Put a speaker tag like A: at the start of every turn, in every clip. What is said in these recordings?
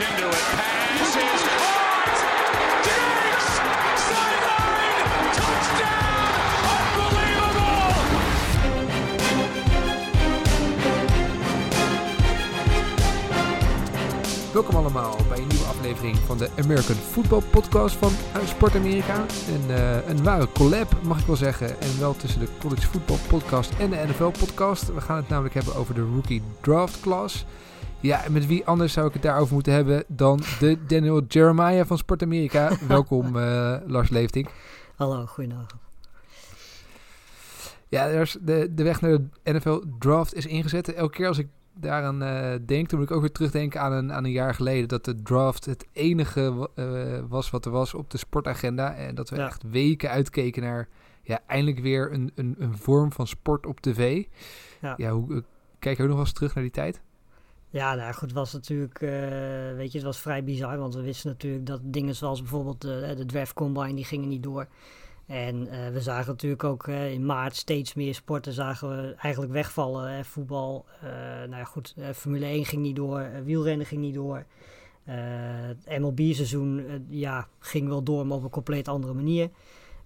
A: into it. Pass is caught. Diggs! Sideline! Touchdown! Unbelievable!
B: Welkom allemaal bij een nieuwe aflevering van de American Football Podcast van Sport Amerika. Een, eh, een ware collab, mag ik wel zeggen. En wel tussen de College Football Podcast en de NFL Podcast. We gaan het namelijk hebben over de Rookie Draft Class. Ja, en met wie anders zou ik het daarover moeten hebben dan de Daniel Jeremiah van Sport Amerika. Welkom eh, Lars Leeftink.
C: Hallo, goedenavond.
B: Ja, de, de weg naar de NFL Draft is ingezet. Elke keer als ik daaraan eh, denk, toen moet ik ook weer terugdenken aan een, aan een jaar geleden. Dat de draft het enige eh, was wat er was op de sportagenda. En dat we
C: Ja.
B: echt weken uitkeken naar ja, eindelijk weer een, een, een vorm van sport op tv.
C: Ja.
B: hoe, eh, kijk je ook nog wel eens terug naar die tijd?
C: Ja, nou goed, was natuurlijk, eh, weet je, het was vrij bizar, want we wisten natuurlijk dat dingen zoals bijvoorbeeld de, de draft combine, die gingen niet door. En eh, we zagen natuurlijk ook eh, in maart steeds meer sporten zagen we eigenlijk wegvallen. Hè. Voetbal, eh, nou ja goed, eh, Formule 1 ging niet door, eh, wielrennen ging niet door. Eh, het MLB-seizoen eh, ja, ging wel door, maar op een compleet andere manier.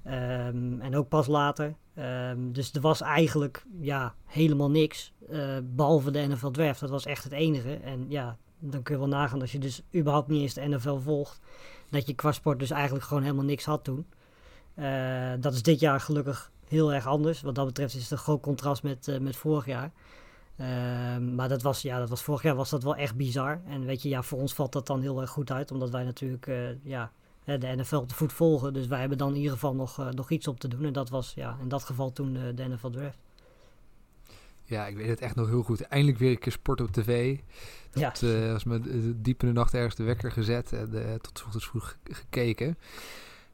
C: Ehm, en ook pas later. Ehm, dus er was eigenlijk ja, helemaal niks. eh, behalve de NFL Draft. Dat was echt het enige. En ja, dan kun je wel nagaan als je dus überhaupt niet eens de NFL volgt. Dat je qua sport dus eigenlijk gewoon helemaal niks had toen. Eh, dat is dit jaar gelukkig heel erg anders. Wat dat betreft is het een groot contrast met, eh, met vorig jaar. Ehm, maar dat was, ja, dat was vorig jaar was dat wel echt bizar. En weet je, ja, voor ons valt dat dan heel erg goed uit. Omdat wij natuurlijk ja, de NFL op de voet volgen. Dus wij hebben dan in ieder geval nog, eh, nog iets op te doen. En dat was ja, in dat geval toen eh, de NFL Draft.
B: Ja, ik weet het echt nog heel goed. Eindelijk weer een keer sport op tv.
C: Ja.
B: Tot, eh, als me diep in de nacht ergens de wekker gezet en tot ochtends vroeg ge- gekeken.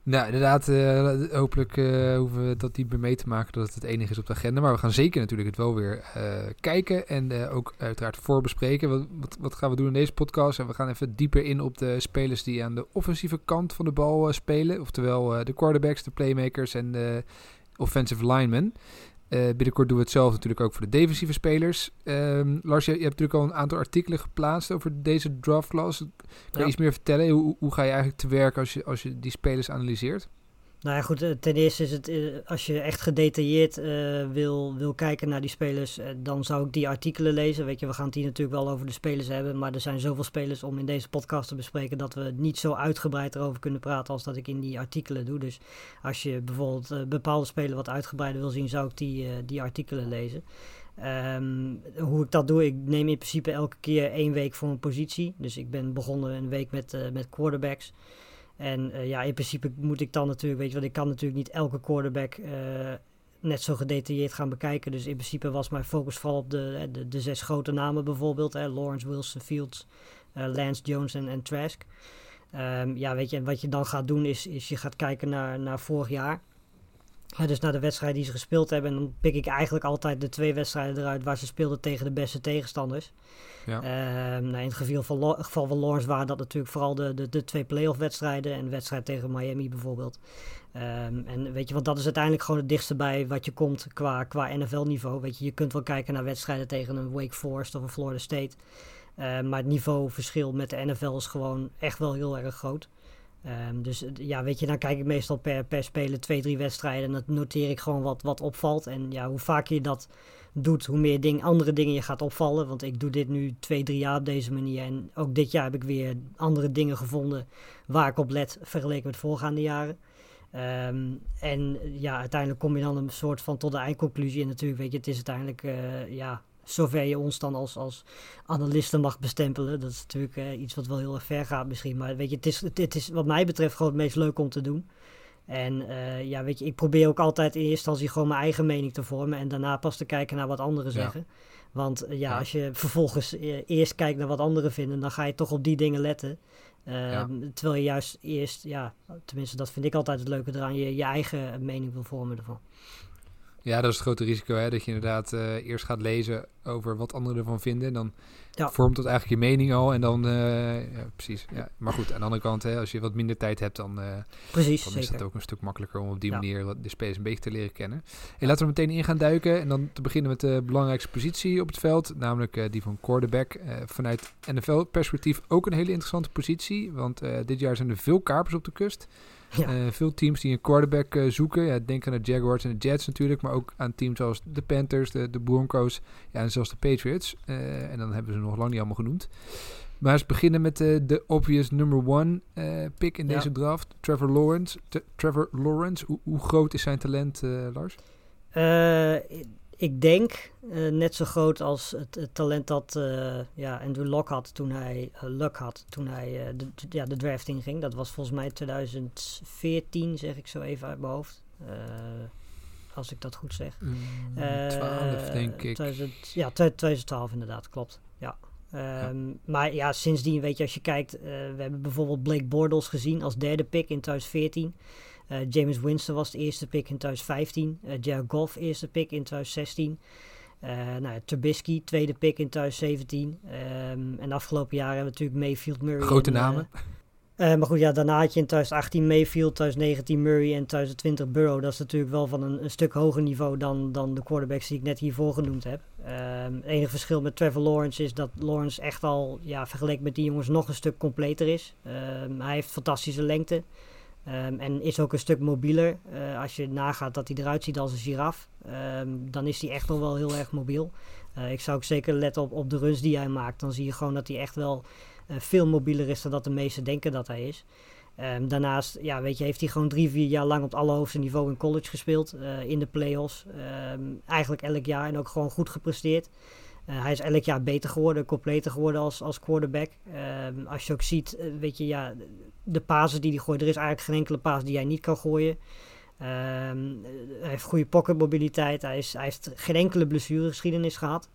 B: Nou, inderdaad, eh, hopelijk eh, hoeven we dat niet meer mee te maken dat het het enige is op de agenda. Maar we gaan zeker natuurlijk het wel weer eh, kijken en ook uiteraard voorbespreken. Wat, wat, wat gaan we doen in deze podcast? En we gaan even dieper in op de spelers die aan de offensieve kant van de bal spelen. Oftewel de quarterbacks, de playmakers en de offensive linemen. Eh, binnenkort doen we het zelf natuurlijk ook voor de defensieve spelers. Ehm, Lars, je, je hebt natuurlijk al een aantal artikelen geplaatst over deze draft class. Kan je
C: Ja.
B: iets meer vertellen? Hoe, hoe ga je eigenlijk te werk als je, als je die spelers analyseert?
C: Nou ja, goed, eh, ten eerste is het, eh, als je echt gedetailleerd eh, wil, wil kijken naar die spelers, dan zou ik die artikelen lezen. Weet je, we gaan het hier natuurlijk wel over de spelers hebben, maar er zijn zoveel spelers om in deze podcast te bespreken dat we niet zo uitgebreid erover kunnen praten als dat ik in die artikelen doe. Dus als je bijvoorbeeld bepaalde spelers wat uitgebreider wil zien, zou ik die, die artikelen lezen. Ehm, hoe ik dat doe, ik neem in principe elke keer één week voor een positie. Dus ik ben begonnen een week met, met quarterbacks. En eh, ja, in principe moet ik dan natuurlijk, weet je, want ik kan natuurlijk niet elke quarterback eh, net zo gedetailleerd gaan bekijken. Dus in principe was mijn focus vooral op de, eh, de, zes grote namen bijvoorbeeld. Hè, Lawrence, Wilson, Fields, Lance Jones en, en Trask. Ehm, ja, weet je, en wat je dan gaat doen is, is je gaat kijken naar, naar vorig jaar. Ja, dus naar de wedstrijden die ze gespeeld hebben. En dan pik ik eigenlijk altijd de twee wedstrijden eruit waar ze speelden tegen de beste tegenstanders.
B: Ja.
C: Ehm, nou, in het geval van, geval van Lawrence waren dat natuurlijk vooral de, de, de twee playoff wedstrijden en de wedstrijd tegen Miami bijvoorbeeld. Ehm, en weet je, want dat is uiteindelijk gewoon het dichtste bij wat je komt qua, qua NFL-niveau. Weet je, je kunt wel kijken naar wedstrijden tegen een Wake Forest of een Florida State. Ehm, maar het niveauverschil met de NFL is gewoon echt wel heel erg groot. Ehm, dus eh, ja, weet je, dan kijk ik meestal per, per speler twee, drie wedstrijden. En dan noteer ik gewoon wat, wat opvalt. En ja, hoe vaker je dat doet, hoe meer ding, andere dingen je gaat opvallen. Want ik doe dit nu twee, drie jaar op deze manier. En ook dit jaar heb ik weer andere dingen gevonden waar ik op let vergeleken met voorgaande jaren. Ehm, en ja, uiteindelijk kom je dan een soort van tot de eindconclusie. En natuurlijk, weet je, het is uiteindelijk, eh, ja, zover je ons dan als, als analisten mag bestempelen. Dat is natuurlijk eh, iets wat wel heel erg ver gaat misschien. Maar weet je, het is, het, is wat mij betreft gewoon het meest leuk om te doen. En eh, ja, weet je, ik probeer ook altijd in eerste instantie gewoon mijn eigen mening te vormen. En daarna pas te kijken naar wat anderen
B: Ja.
C: zeggen. Want eh, ja,
B: Ja.
C: als je vervolgens eh, eerst kijkt naar wat anderen vinden, dan ga je toch op die dingen letten. Ehm, Terwijl je juist eerst, ja, tenminste dat vind ik altijd het leuke eraan, je, je eigen mening wil vormen ervan.
B: Ja, dat is het grote risico, hè? dat je inderdaad uh, eerst gaat lezen over wat anderen ervan vinden. En dan ja. vormt dat eigenlijk je mening al. En dan, uh, ja, precies. Ja. Maar goed, aan de andere kant, hè, als je wat minder tijd hebt, dan, uh,
C: precies,
B: dan
C: is
B: het ook een stuk makkelijker om op die manier de spelers een beetje te leren kennen. En laten we meteen in gaan duiken. En dan te beginnen met de belangrijkste positie op het veld, namelijk die van quarterback. vanuit NFL-perspectief ook een hele interessante positie, want dit jaar zijn er veel kapers op de kust. Ja. Uh, veel teams die een quarterback uh, zoeken. Ja, denk aan de Jaguars en de Jets natuurlijk. Maar ook aan teams als de Panthers, de, de Broncos ja, en zelfs de Patriots. Uh, en dan hebben ze nog lang niet allemaal genoemd. Maar eens beginnen met de obvious number one pick in ja. deze draft. Trevor Lawrence. Trevor Lawrence, hoe, hoe, groot is zijn talent, Lars?
C: Ik denk uh, net zo groot als het, het talent dat uh, ja, Andrew Luck had toen hij, uh, Luck had toen hij de, ja, de draft ging. Dat was volgens mij 2014, zeg ik zo even uit mijn hoofd. als ik dat goed zeg.
B: Mm, 12, denk ik.
C: 2000, ja, 2012 inderdaad, klopt. Ja. Um, ja. Maar ja, sindsdien, weet je, als je kijkt, we hebben bijvoorbeeld Blake Bortles gezien als derde pick in 2014. Uh, James Winston was de eerste pick in 2015. Uh, Jared Goff eerste pick in 2016. Uh, nou, Trubisky tweede pick in 2017. Um, en de afgelopen jaren hebben we natuurlijk Mayfield, Murray.
B: Grote namen.
C: Uh, maar goed, ja, daarna had je in 2018 Mayfield, 2019 Murray en 2020 Burrow. Dat is natuurlijk wel van een, een, stuk hoger niveau dan, dan de quarterbacks die ik net hiervoor genoemd heb. Um, het enige verschil met Trevor Lawrence is dat Lawrence echt al, ja, vergeleken met die jongens, nog een stuk completer is. Um, hij heeft fantastische lengte. Um, en is ook een stuk mobieler. Uh, als je nagaat dat hij eruit ziet als een giraf, um, dan is hij echt nog wel heel erg mobiel. Uh, ik zou ook zeker letten op, op de runs die hij maakt. Dan zie je gewoon dat hij echt wel uh, veel mobieler is dan dat de meesten denken dat hij is. Um, daarnaast ja, weet je, heeft hij gewoon drie, vier jaar lang op het allerhoogste niveau in college gespeeld. in de playoffs. eigenlijk elk jaar en ook gewoon goed gepresteerd. Uh, hij is elk jaar beter geworden, completer geworden als, als quarterback. Uh, als je ook ziet, uh, weet je, ja, de pases die hij gooit, er is eigenlijk geen enkele paas die hij niet kan gooien. Uh, hij heeft goede pocketmobiliteit, hij, is, hij heeft geen enkele blessuregeschiedenis gehad.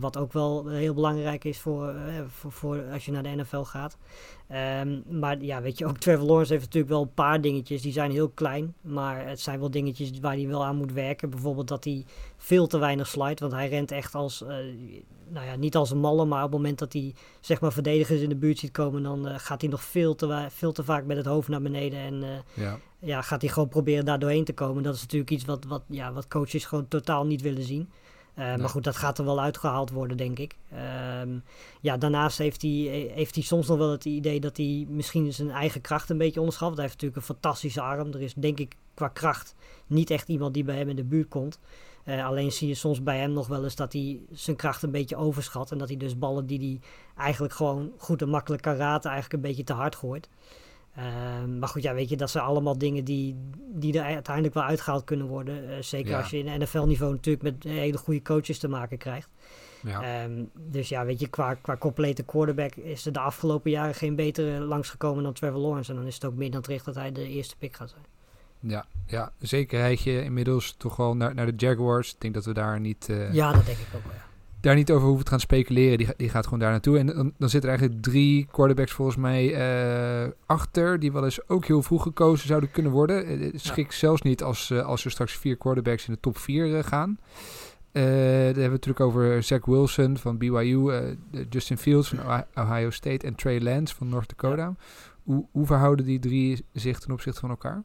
C: Wat ook wel heel belangrijk is voor, voor, als je naar de NFL gaat. Um, maar ja, weet je, ook Trevor Lawrence heeft natuurlijk wel een paar dingetjes. Die zijn heel klein, maar het zijn wel dingetjes waar hij wel aan moet werken. Bijvoorbeeld dat hij veel te weinig slide, want hij rent echt als, uh, nou ja, niet als een malle, maar op het moment dat hij zeg maar verdedigers in de buurt ziet komen, dan gaat hij nog veel te, veel te vaak met het hoofd naar beneden en ja. ja. gaat hij gewoon proberen daar doorheen te komen. Dat is natuurlijk iets wat, wat, ja, wat coaches gewoon totaal niet willen zien. Maar goed, dat gaat er wel uitgehaald worden, denk ik. Um, ja, daarnaast heeft hij, heeft hij soms nog wel het idee dat hij misschien zijn eigen kracht een beetje onderschat. Hij heeft natuurlijk een fantastische arm. Er is denk ik qua kracht niet echt iemand die bij hem in de buurt komt. Uh, alleen zie je soms bij hem nog wel eens dat hij zijn kracht een beetje overschat. En dat hij dus ballen die hij eigenlijk gewoon goed en makkelijk kan raten, eigenlijk een beetje te hard gooit. Uh, maar goed, ja, weet je, dat zijn allemaal dingen die, die er uiteindelijk wel uitgehaald kunnen worden. Uh, zeker ja. als je in NFL-niveau natuurlijk met hele goede coaches te maken krijgt. Ja. Um, dus ja, weet je, qua, qua complete quarterback is er de afgelopen jaren geen betere langsgekomen dan Trevor Lawrence. En dan is het ook meer dan terecht dat hij de eerste pick gaat zijn.
B: Ja, ja zekerheidje inmiddels toch wel naar, naar de Jaguars. Ik denk dat we daar niet... Uh...
C: Ja, dat denk ik ook wel, ja
B: daar niet over hoeven te gaan speculeren. Die, die gaat gewoon daar naartoe. En dan, dan zitten er eigenlijk drie quarterbacks volgens mij uh, achter. Die wel eens ook heel vroeg gekozen zouden kunnen worden. Het schik ja. zelfs niet als, uh, als er straks vier quarterbacks in de top vier uh, gaan. daar hebben we het natuurlijk over Zach Wilson van BYU. Justin Fields van Ohio State. En Trey Lance van North Dakota. Ja. Hoe, hoe verhouden die drie zich ten opzichte van elkaar?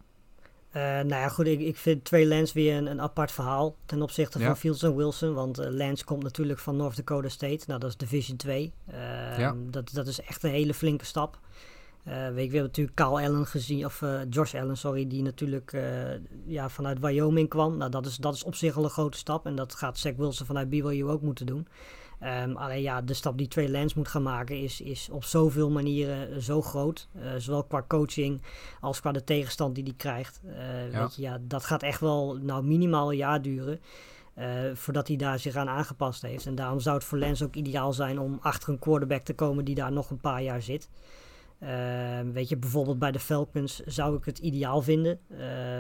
C: Uh, nou ja, goed, ik, ik vind Trey Lance weer een, een apart verhaal ten opzichte ja. van Fields en Wilson. Want uh, Lance komt natuurlijk van North Dakota State. Nou, dat is Division 2. Uh, ja. dat, dat is echt een hele flinke stap. Uh, weet je, we hebben natuurlijk Carl Allen gezien, of Josh Allen, sorry, die natuurlijk ja, vanuit Wyoming kwam. Nou, dat is, dat is op zich al een grote stap. En dat gaat Zach Wilson vanuit BYU ook moeten doen. Um, alleen ja, de stap die Trey Lance moet gaan maken is, is op zoveel manieren zo groot. Uh, zowel qua coaching als qua de tegenstand die hij krijgt. Uh, ja. Weet je, ja, dat gaat echt wel nou, minimaal een jaar duren. Uh, voordat hij daar zich aan aangepast heeft. En daarom zou het voor Lance ook ideaal zijn om achter een quarterback te komen die daar nog een paar jaar zit. Ehm, weet je, bijvoorbeeld bij de Falcons zou ik het ideaal vinden.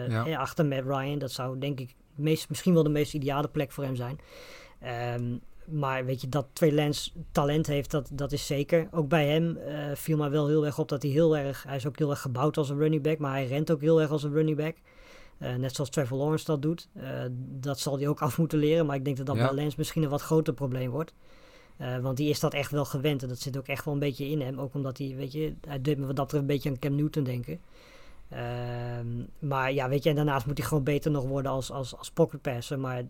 C: Ja. Achter Matt Ryan, dat zou denk ik meest, misschien wel de meest ideale plek voor hem zijn. Um, maar weet je, dat Lance talent heeft, dat, dat is zeker. Ook bij hem uh, viel mij wel heel erg op dat hij heel erg... Hij is ook heel erg gebouwd als een running back, maar hij rent ook heel erg als een running back. Eh, net zoals Trevor Lawrence dat doet. Eh, dat zal hij ook af moeten leren. Maar ik denk dat dat
B: Ja.
C: bij Lance misschien een wat groter probleem wordt. Eh, want die is dat echt wel gewend. En dat zit ook echt wel een beetje in hem. Ook omdat hij, weet je, hij deed me wat dat betreft een beetje aan Cam Newton denken. Ehm, maar ja, weet je, en daarnaast moet hij gewoon beter nog worden als, als, als pocket passer. Maar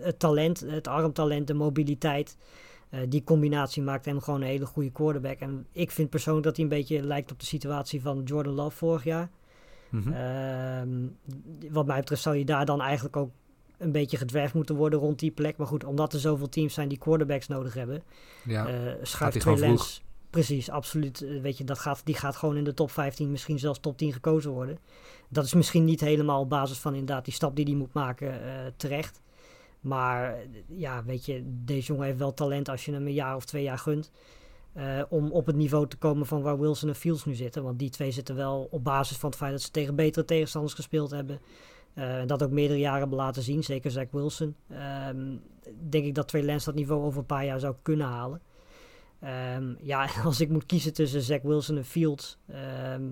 C: het talent, het armtalent, de mobiliteit, eh, die combinatie maakt hem gewoon een hele goede quarterback. En ik vind persoonlijk dat hij een beetje lijkt op de situatie van Jordan Love vorig jaar.
B: Mhm.
C: Ehm, wat mij betreft zou je daar dan eigenlijk ook een beetje gedraft moeten worden rond die plek. Maar goed, omdat er zoveel teams zijn die quarterbacks nodig hebben,
B: ja. hij
C: schuift
B: vroeg.
C: Lance... Precies, absoluut. Eh, weet je, dat gaat, die gaat gewoon in de top 15, misschien zelfs top 10 gekozen worden. Dat is misschien niet helemaal op basis van inderdaad die stap die hij moet maken terecht. Maar ja, weet je, deze jongen heeft wel talent als je hem een jaar of twee jaar gunt. eh, om op het niveau te komen van waar Wilson en Fields nu zitten. Want die twee zitten wel op basis van het feit dat ze tegen betere tegenstanders gespeeld hebben. en dat ook meerdere jaren hebben laten zien, zeker Zach Wilson. Ehm, denk ik dat Trey Lance dat niveau over een paar jaar zou kunnen halen. Ehm, ja, als ik moet kiezen tussen Zach Wilson en Fields. ehm,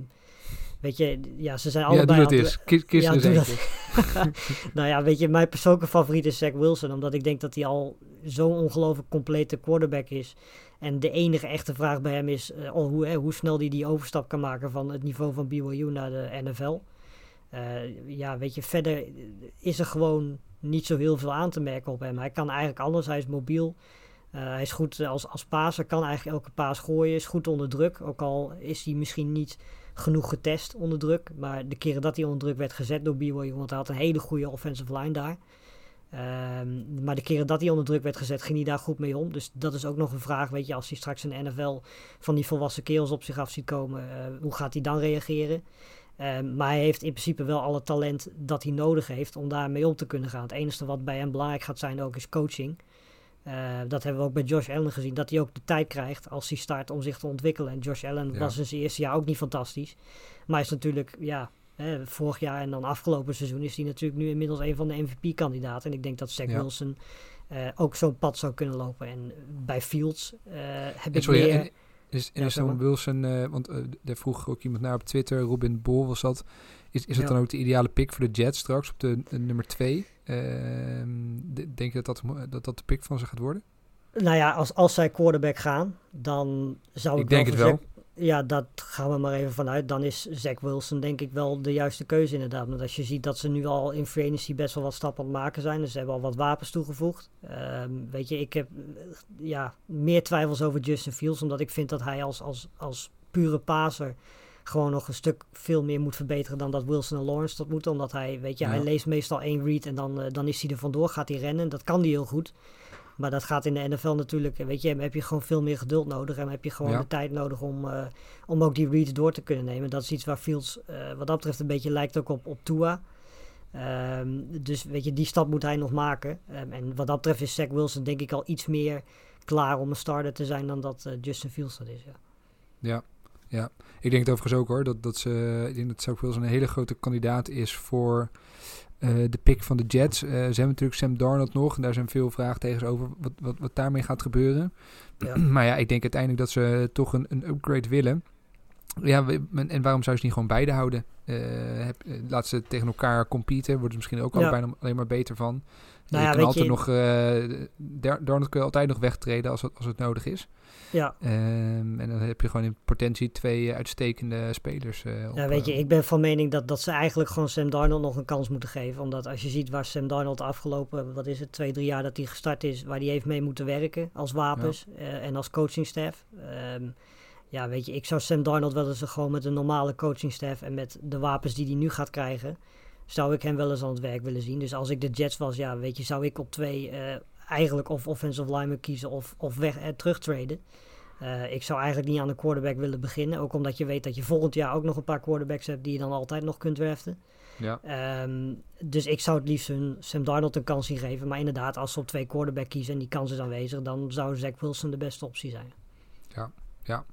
C: weet je, ja, ze zijn
B: ja,
C: allebei.
B: doe dat eens. Kies, kies
C: Ja, doe dat. nou ja, weet je, mijn persoonlijke favoriet is Zach Wilson. Omdat ik denk dat hij al zo'n ongelooflijk complete quarterback is. En de enige echte vraag bij hem is oh, hoe, hè, hoe snel hij die overstap kan maken van het niveau van BYU naar de NFL. Eh, ja, weet je, verder is er gewoon niet zo heel veel aan te merken op hem. Hij kan eigenlijk alles, hij is mobiel. Eh, hij is goed als, als paser, kan eigenlijk elke paas gooien, is goed onder druk. Ook al is hij misschien niet genoeg getest onder druk. Maar de keren dat hij onder druk werd gezet door BYU, want hij had een hele goede offensive line daar. Ehm, maar de keren dat hij onder druk werd gezet, ging hij daar goed mee om. Dus dat is ook nog een vraag, weet je, als hij straks de NFL van die volwassen kerels op zich af ziet komen, eh, hoe gaat hij dan reageren? Ehm, maar hij heeft in principe wel alle talent dat hij nodig heeft om daarmee om te kunnen gaan. Het enige wat bij hem belangrijk gaat zijn ook is coaching. Eh, dat hebben we ook bij Josh Allen gezien. Dat hij ook de tijd krijgt als hij start om zich te ontwikkelen. En Josh Allen
B: Ja.
C: was in zijn eerste jaar ook niet fantastisch. Maar is natuurlijk, ja, hè, vorig jaar en dan afgelopen seizoen is hij natuurlijk nu inmiddels een van de MVP-kandidaten. En ik denk dat Zach
B: Ja.
C: Wilson eh, ook zo'n pad zou kunnen lopen. En bij Fields eh, heb
B: En
C: ik
B: sorry,
C: meer...
B: en is, en
C: Ja,
B: is dan. Wilson, want daar vroeg ook iemand naar op Twitter, Robin Bol was dat. Is, is het
C: Ja.
B: dan ook de ideale pick voor de Jets straks op de nummer 2? Denk je dat dat, dat dat de pick van ze gaat worden?
C: Nou ja, als, als zij quarterback gaan, dan zou ik,
B: Ik denk het wel.
C: Ja, dat gaan we maar even vanuit. Dan is Zach Wilson denk ik wel de juiste keuze inderdaad. Want als je ziet dat ze nu al in free agency best wel wat stappen aan het maken zijn. Dus ze hebben al wat wapens toegevoegd. Ehm, weet je, ik heb eh, ja, meer twijfels over Justin Fields. Omdat ik vind dat hij als, als, als pure paser gewoon nog een stuk veel meer moet verbeteren dan dat Wilson en Lawrence dat moeten. Omdat hij, weet je,
B: Ja.
C: hij leest meestal één read en dan, eh, dan is hij er vandoor, gaat hij rennen. Dat kan hij heel goed. Maar dat gaat in de NFL natuurlijk, weet je, heb je gewoon veel meer geduld nodig. En heb je gewoon
B: Ja.
C: de tijd nodig om, eh, om ook die reads door te kunnen nemen. Dat is iets waar Fields eh, wat dat betreft een beetje lijkt ook op, op Tua. Ehm, dus weet je, die stap moet hij nog maken. Ehm, en wat dat betreft is Zach Wilson denk ik al iets meer klaar om een starter te zijn dan dat Justin Fields dat is. Ja.
B: Ja, ja. Ik denk het overigens ook hoor, dat, dat ze, ik denk dat Zach Wilson een hele grote kandidaat is voor eh, de pick van de Jets. Eh, ze hebben natuurlijk Sam Darnold nog en daar zijn veel vraagtekens over wat, wat, wat daarmee gaat gebeuren.
C: Ja.
B: maar ja, ik denk uiteindelijk dat ze toch een, een upgrade willen. Ja, en waarom zou ze niet gewoon beide houden? Eh, heb, laat ze tegen elkaar competen, worden ze misschien ook al
C: Ja.
B: bijna alleen maar beter van.
C: Nou
B: je
C: ja,
B: kan altijd
C: je-
B: nog, Dar- Darnold kun je altijd nog wegtreden als het, als het nodig is.
C: Ja,
B: Ehm, en dan heb je gewoon in potentie twee uitstekende spelers. eh, op,
C: ja, weet je,
B: eh,
C: ik ben van mening dat, dat ze eigenlijk gewoon Sam Darnold nog een kans moeten geven. Omdat als je ziet waar Sam Darnold de afgelopen, wat is het, twee, drie jaar dat hij gestart is, waar hij heeft mee moeten werken als wapens en als coachingstaf. Ehm ja, weet je, ik zou Sam Darnold wel eens gewoon met een normale coachingstaf en met de wapens die hij nu gaat krijgen, zou ik hem wel eens aan het werk willen zien. Dus als ik de Jets was, ja, weet je, zou ik op twee eh, eigenlijk of offensive lineman kiezen of, of weg eh, terugtraden. Eh, ik zou eigenlijk niet aan de quarterback willen beginnen. Ook omdat je weet dat je volgend jaar ook nog een paar quarterbacks hebt die je dan altijd nog kunt draften.
B: ja.
C: Ehm, dus ik zou het liefst hun Sam Darnold een kans zien geven. Maar inderdaad, als ze op twee quarterback kiezen en die kans is aanwezig, dan zou Zach Wilson de beste optie zijn.
B: ja,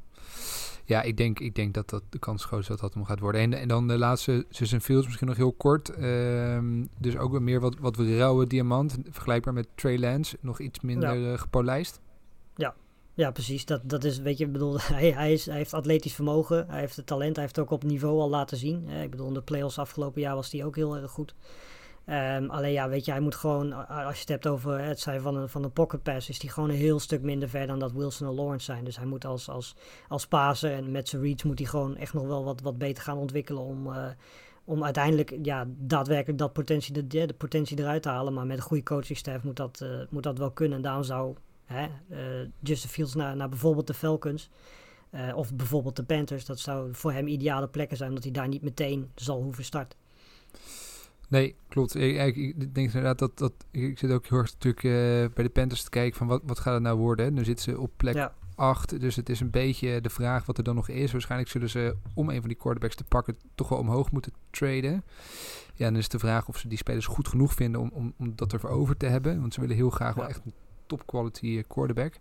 B: ik denk, ik denk dat, dat de kans groot is dat dat hem gaat worden. En, en dan de laatste, Susan Fields, misschien nog heel kort. Ehm, dus ook weer meer wat, wat rauwe diamant. Vergelijkbaar met Trey Lance. Nog iets minder eh, gepolijst.
C: Ja, precies. Dat, dat is, weet je, ik bedoel, hij, hij, is, hij heeft atletisch vermogen, hij heeft het talent, hij heeft het ook op niveau al laten zien. ik bedoel, in de playoffs afgelopen jaar was hij ook heel erg goed. Um, alleen ja, weet je, hij moet gewoon, als je het hebt over het zijn van een, van een pocket pass, is hij gewoon een heel stuk minder ver dan dat Wilson en Lawrence zijn. Dus hij moet als, als, als paser en met zijn reads moet hij gewoon echt nog wel wat, wat beter gaan ontwikkelen om, uh, om uiteindelijk ja, daadwerkelijk dat potentie, de, de potentie eruit te halen. Maar met een goede coachingstaff moet dat, uh, moet dat wel kunnen. En daarom zou hè, uh, Justin Fields naar, naar bijvoorbeeld de Falcons of bijvoorbeeld de Panthers, dat zou voor hem ideale plekken zijn, omdat hij daar niet meteen zal hoeven starten.
B: Nee, klopt. Ik, ik, denk inderdaad dat, dat... Ik zit ook heel erg natuurlijk uh, bij de Panthers te kijken van wat, wat gaat het nou worden. Nu zitten ze op plek ja. 8, dus het is een beetje de vraag wat er dan nog is. Waarschijnlijk zullen ze, om een van die quarterbacks te pakken, toch wel omhoog moeten traden. Ja, dan is de vraag of ze die spelers goed genoeg vinden om, om, om dat ervoor over te hebben. Want ze willen heel graag ja. wel echt een top quality eh, quarterback.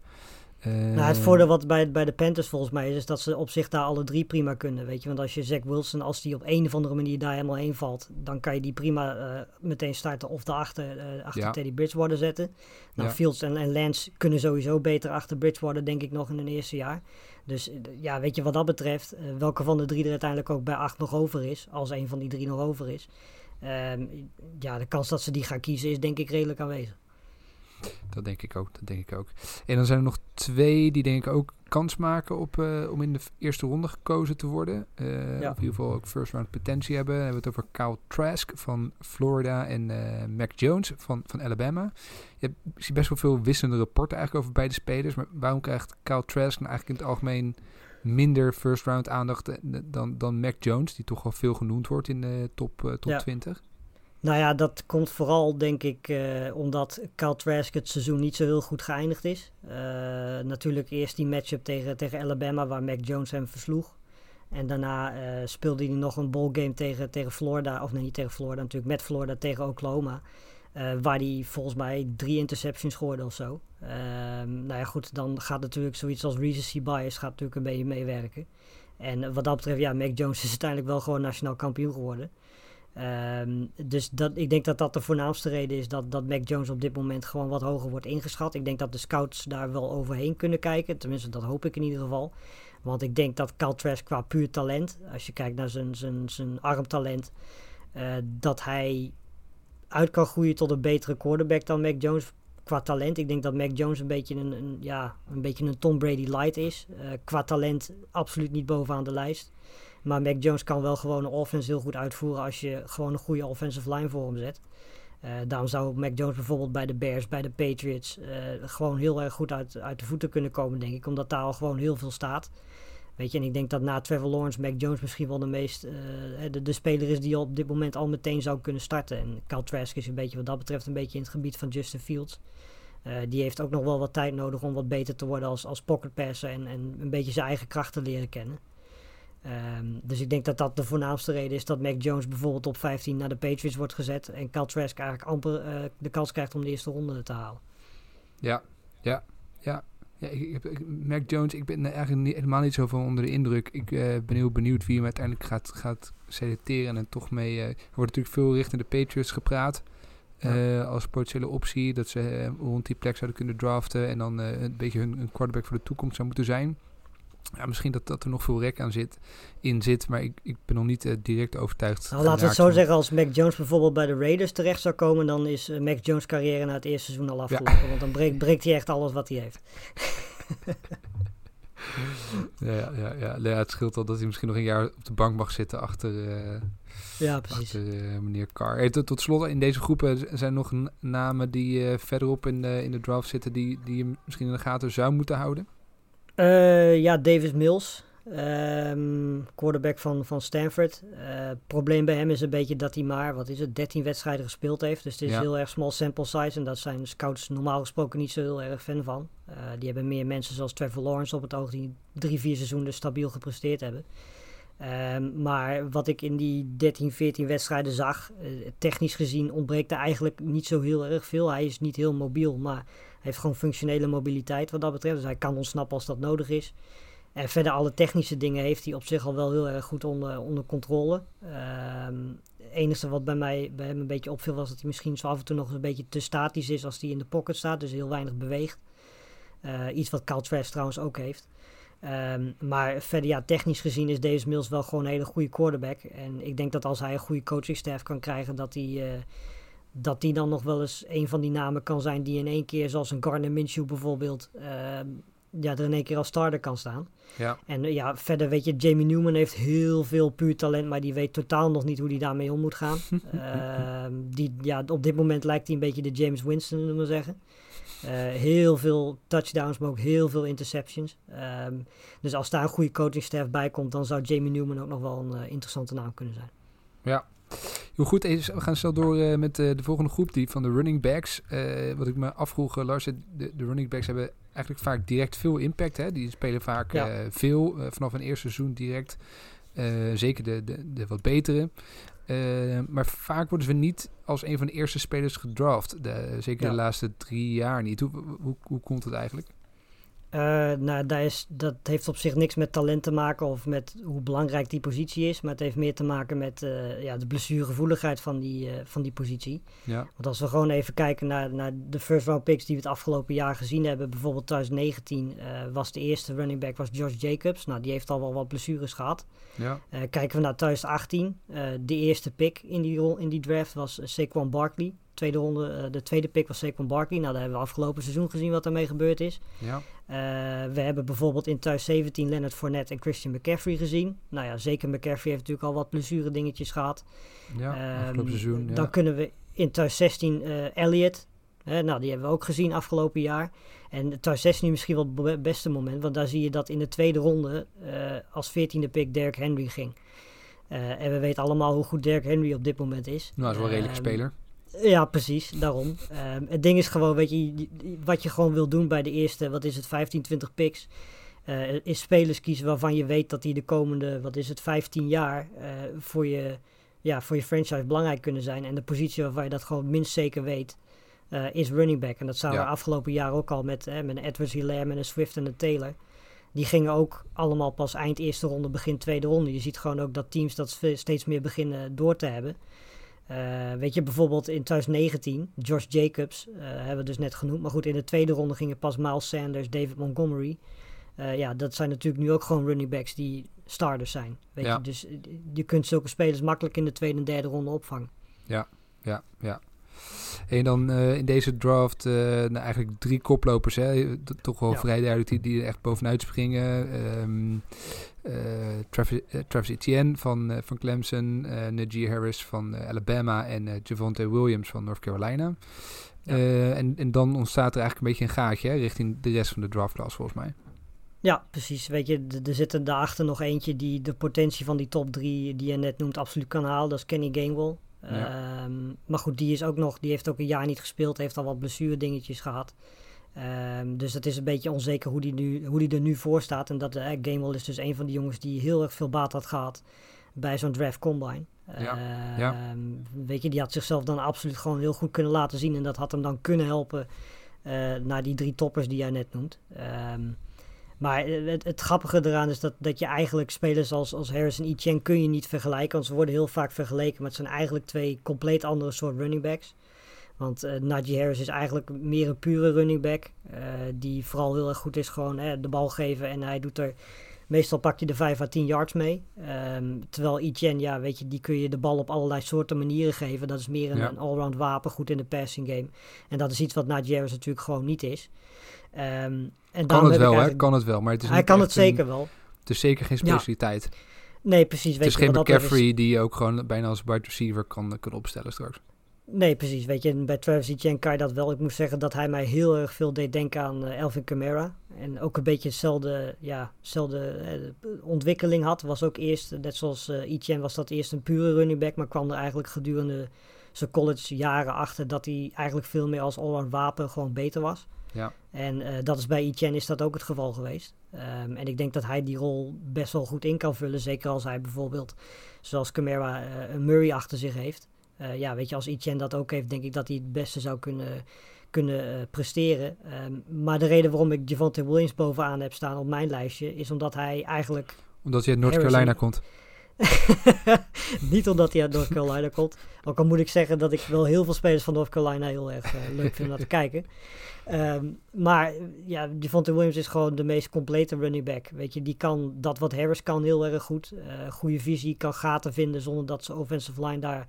C: Nou, het
B: Ehm,
C: voordeel wat bij, bij de Panthers volgens mij is, is dat ze op zich daar alle drie prima kunnen. Weet je, want als je Zach Wilson, als die op een of andere manier daar helemaal heen valt, dan kan je die prima uh, meteen starten of daarachter uh, achter
B: Ja.
C: Teddy Bridgewater zetten. Nou,
B: Ja.
C: Fields en, en Lance kunnen sowieso beter achter Bridgewater, denk ik, nog in hun eerste jaar. Dus uh, ja, weet je, wat dat betreft, uh, welke van de drie er uiteindelijk ook bij acht nog over is, als een van die drie nog over is. ehm, ja, de kans dat ze die gaan kiezen is denk ik redelijk aanwezig.
B: Dat denk ik ook, dat denk ik ook. En dan zijn er nog twee die denk ik ook kans maken op, eh, om in de eerste ronde gekozen te worden. Eh,
C: Ja.
B: Of in ieder geval ook first round potentie hebben. Dan hebben we het over Kyle Trask van Florida en eh, Mac Jones van, van Alabama. Je hebt, ik zie best wel veel wisselende rapporten eigenlijk over beide spelers. Maar waarom krijgt Kyle Trask nou eigenlijk in het algemeen minder first round aandacht dan, dan Mac Jones, die toch wel veel genoemd wordt in de top, top
C: Ja.
B: 20?
C: Nou ja, dat komt vooral denk ik eh, omdat Kyle Trask het seizoen niet zo heel goed geëindigd is. Eh, natuurlijk eerst die matchup tegen, tegen Alabama waar Mac Jones hem versloeg. En daarna eh, speelde hij nog een ballgame tegen, tegen Florida, of nee niet tegen Florida natuurlijk, met Florida tegen Oklahoma. waar hij volgens mij drie interceptions gooide of zo. Ehm, nou ja goed, dan gaat natuurlijk zoiets als recency bias gaat natuurlijk een beetje meewerken. En wat dat betreft, ja, Mac Jones is uiteindelijk wel gewoon nationaal kampioen geworden. Ehm, dus dat, ik denk dat dat de voornaamste reden is dat, dat Mac Jones op dit moment gewoon wat hoger wordt ingeschat. Ik denk dat de scouts daar wel overheen kunnen kijken. Tenminste, dat hoop ik in ieder geval. Want ik denk dat Cal Trask qua puur talent, als je kijkt naar zijn, zijn, zijn armtalent, eh, dat hij uit kan groeien tot een betere quarterback dan Mac Jones qua talent. Ik denk dat Mac Jones een beetje een, een ja, een, beetje een Tom Brady light is. Eh, qua talent absoluut niet bovenaan de lijst. Maar Mac Jones kan wel gewoon een offense heel goed uitvoeren als je gewoon een goede offensive line voor hem zet. Uh, daarom zou Mac Jones bijvoorbeeld bij de Bears, bij de Patriots, uh, gewoon heel erg goed uit, uit de voeten kunnen komen, denk ik. Omdat daar al gewoon heel veel staat. Weet je, en ik denk dat na Trevor Lawrence Mac Jones misschien wel de meest, uh, de, de speler is die op dit moment al meteen zou kunnen starten. En Cal Trask is een beetje wat dat betreft een beetje in het gebied van Justin Fields. Uh, die heeft ook nog wel wat tijd nodig om wat beter te worden als, als pocket passer en, en een beetje zijn eigen krachten leren kennen. Um, dus ik denk dat dat de voornaamste reden is dat Mac Jones bijvoorbeeld op 15 naar de Patriots wordt gezet. En Cal Trask eigenlijk amper uh, de kans krijgt om de eerste ronde te halen.
B: Ja, ja, ja. ja ik, ik, ik, Mac Jones, ik ben eigenlijk niet, helemaal niet zo van onder de indruk. Ik uh, ben heel benieuwd wie hem uiteindelijk gaat, gaat selecteren. En toch mee. Uh, er wordt natuurlijk veel richting de Patriots gepraat. Ja. Als potentiële optie. Dat ze uh, rond die plek zouden kunnen draften. En dan uh, een beetje hun, hun quarterback voor de toekomst zou moeten zijn. Ja, misschien dat, dat er nog veel rek aan zit, in zit, maar ik, ik ben nog niet uh, direct overtuigd.
C: Nou, laten we het zo zeggen, als Mac Jones bijvoorbeeld bij de Raiders terecht zou komen, dan is uh, Mac Jones carrière na het eerste seizoen al afgelopen. Ja. Want dan breekt, breekt hij echt alles wat hij heeft.
B: ja, ja, ja, ja, het scheelt al dat hij misschien nog een jaar op de bank mag zitten achter, uh,
C: ja, precies.
B: achter meneer Carr. Hey, tot, tot slot, in deze groepen zijn nog namen die verderop in de, in de draft zitten, die, die je misschien in de gaten zou moeten houden?
C: Uh, ja, Davis Mills, um, quarterback van, van Stanford. Uh, probleem bij hem is een beetje dat hij maar, wat is het, 13 wedstrijden gespeeld heeft. Dus het is ja. heel erg small sample size en daar zijn scouts normaal gesproken niet zo heel erg fan van. Uh, die hebben meer mensen zoals Trevor Lawrence op het oog die drie, vier seizoenen stabiel gepresteerd hebben. Um, maar wat ik in die 13, 14 wedstrijden zag, uh, technisch gezien ontbreekt er eigenlijk niet zo heel erg veel. Hij is niet heel mobiel, maar heeft gewoon functionele mobiliteit wat dat betreft. Dus hij kan ontsnappen als dat nodig is. En verder alle technische dingen heeft hij op zich al wel heel erg goed onder, onder controle. Um, het enige wat bij mij bij hem een beetje opviel was dat hij misschien zo af en toe nog een beetje te statisch is als hij in de pocket staat. Dus heel weinig beweegt. Uh, iets wat Kyle Trask trouwens ook heeft. Um, maar verder, ja, technisch gezien is Davis Mills wel gewoon een hele goede quarterback. En ik denk dat als hij een goede coachingstaff kan krijgen, dat hij, uh, dat die dan nog wel eens een van die namen kan zijn die in één keer, zoals een Gardner Minshew bijvoorbeeld, uh, ja, er in één keer als starter kan staan.
B: Ja.
C: En ja, verder weet je, Jamie Newman heeft heel veel puur talent, maar die weet totaal nog niet hoe hij daarmee om moet gaan. die, ja, op dit moment lijkt hij een beetje de James Winston, zullen we zeggen. Uh, heel veel touchdowns, maar ook heel veel interceptions. Um, dus als daar een goede coachingstaff bij komt, dan zou Jamie Newman ook nog wel een uh, interessante naam kunnen zijn.
B: Ja. Heel goed, we gaan snel door uh, met de volgende groep, die van de running backs. wat ik me afvroeg, Lars, de, de, running backs hebben eigenlijk vaak direct veel impact. Hè? Die spelen vaak ja. veel, vanaf een eerste seizoen direct. zeker de, de, de wat betere. Maar vaak worden ze niet als een van de eerste spelers gedraft. De, zeker ja. de laatste drie jaar niet. Hoe, hoe, hoe komt het eigenlijk?
C: Uh, nou, dat, is, dat heeft op zich niks met talent te maken of met hoe belangrijk die positie is. Maar het heeft meer te maken met uh, ja, de blessuregevoeligheid van die, uh, van die positie.
B: Ja.
C: Want als we gewoon even kijken naar, naar de first round picks die we het afgelopen jaar gezien hebben. Bijvoorbeeld 2019 was de eerste running back was Josh Jacobs. Nou, die heeft al wel wat blessures gehad.
B: Ja.
C: kijken we naar 2018. de eerste pick in die, in die draft was Saquon Barkley tweede ronde, uh, de tweede pick was Saquon Barkley. Nou, daar hebben we afgelopen seizoen gezien wat ermee gebeurd is.
B: Ja.
C: Uh, we hebben bijvoorbeeld in 2017 Leonard Fournette en Christian McCaffrey gezien. Nou ja, zeker McCaffrey heeft natuurlijk al wat blessure dingetjes gehad.
B: Ja, afgelopen um, seizoen. Ja.
C: Dan kunnen we in 2016 uh, Elliott. nou, die hebben we ook gezien afgelopen jaar. En 2016 misschien wel het beste moment. Want daar zie je dat in de tweede ronde als veertiende pick Derrick Henry ging. en we weten allemaal hoe goed Derrick Henry op dit moment is.
B: Nou, hij is wel een redelijke
C: um,
B: speler.
C: Ja, precies, daarom. Um, het ding is gewoon, weet je, wat je gewoon wil doen bij de eerste, wat is het, 15, 20 picks, uh, is spelers kiezen waarvan je weet dat die de komende, wat is het, 15 jaar uh, voor, je, ja, voor je franchise belangrijk kunnen zijn. En de positie waarvan je dat gewoon minst zeker weet, uh, is running back. En dat zagen
B: Ja.
C: we afgelopen jaar ook al met, met een Edwards Hilaire, met een Swift en een Taylor. Die gingen ook allemaal pas eind eerste ronde, begin tweede ronde. Je ziet gewoon ook dat teams dat steeds meer beginnen door te hebben. Uh, weet je, bijvoorbeeld in 2019, Josh Jacobs, uh, hebben we dus net genoemd. Maar goed, in de tweede ronde gingen pas Miles Sanders, David Montgomery. Uh, ja, dat zijn natuurlijk nu ook gewoon running backs die starters zijn. Weet
B: Ja.
C: je, dus je kunt zulke spelers makkelijk in de tweede en derde ronde opvangen.
B: Ja, ja, ja. En dan eh, in deze draft eh, nou, eigenlijk drie koplopers. Hè? Toch wel
C: Ja.
B: vrij duidelijk die, die er echt bovenuit springen. Ehm, eh, Travis, eh, Travis Etienne van, eh, van Clemson. eh Najee Harris van eh, Alabama. En eh Javonte Williams van North Carolina.
C: Ja.
B: Eh, en, en dan ontstaat er eigenlijk een beetje een gaatje hè, richting de rest van de draftklasse volgens mij.
C: Ja, precies. Weet je, er zit er daarachter nog eentje die de potentie van die top drie die je net noemt absoluut kan halen. Dat is Kenny Gainwell.
B: Ja.
C: Ehm, maar goed, die is ook nog, die heeft ook een jaar niet gespeeld, heeft al wat blessure dingetjes gehad. Ehm, dus het is een beetje onzeker hoe die, nu, hoe die er nu voor staat. En dat eh, Gainwell is dus een van die jongens die heel erg veel baat had gehad bij zo'n draft combine.
B: Ja,
C: Ehm,
B: ja.
C: Weet je, die had zichzelf dan absoluut gewoon heel goed kunnen laten zien. En dat had hem dan kunnen helpen eh, naar die drie toppers die jij net noemt. Ehm, maar eh, het, het grappige eraan is dat, dat je eigenlijk spelers als, als Harris en Etienne kun je niet vergelijken. Want ze worden heel vaak vergeleken, maar het zijn eigenlijk twee compleet andere soort running backs. Want eh Najee Harris is eigenlijk meer een pure running back. eh, die vooral heel erg goed is gewoon hè, de bal geven. En hij doet er... Meestal pak je de 5 à 10 yards mee. Ehm, terwijl Etienne, ja, weet je, die kun je de bal op allerlei soorten manieren geven. Dat is meer een,
B: Ja.
C: een allround wapen, goed in de passing game. En dat is iets wat Najee Harris natuurlijk gewoon niet is. Ehm, en
B: Kan het wel, hè? Kan het wel. Maar het is
C: hij kan het zeker
B: Een,
C: wel.
B: het is zeker geen
C: Ja.
B: specialiteit.
C: Nee, precies.
B: het
C: Weet
B: is
C: je,
B: geen McCaffrey die je ook gewoon bijna als wide receiver kan, kan opstellen straks.
C: Nee, precies. Weet je, bij Travis Etienne kan je dat wel. Ik moet zeggen dat hij mij heel erg veel deed denken aan eh, Elvin Kamara. En ook een beetje hetzelfde, ja, hetzelfde eh, ontwikkeling had. Was ook eerst, net zoals eh Etienne, was dat eerst een pure running back. Maar kwam er eigenlijk gedurende zijn college jaren achter dat hij eigenlijk veel meer als allround wapen gewoon beter was.
B: Ja.
C: En eh, dat is bij Etienne is dat ook het geval geweest. Ehm, en ik denk dat hij die rol best wel goed in kan vullen. Zeker als hij bijvoorbeeld, zoals Camara, eh, een Murray achter zich heeft. Eh, ja, weet je, als Etienne dat ook heeft, denk ik dat hij het beste zou kunnen, kunnen eh, presteren. Ehm, maar de reden waarom ik Javante Williams bovenaan heb staan op mijn lijstje, is omdat hij eigenlijk...
B: Omdat je uit North Carolina komt.
C: Niet omdat hij uit North Carolina komt. Ook al moet ik zeggen dat ik wel heel veel spelers van North Carolina heel erg uh, leuk vind om naar te kijken. Um, maar ja, Devontae Williams is gewoon de meest complete running back. Weet je, die kan dat wat Harris kan heel erg goed. Uh, goede visie, kan gaten vinden zonder dat zijn offensive line daar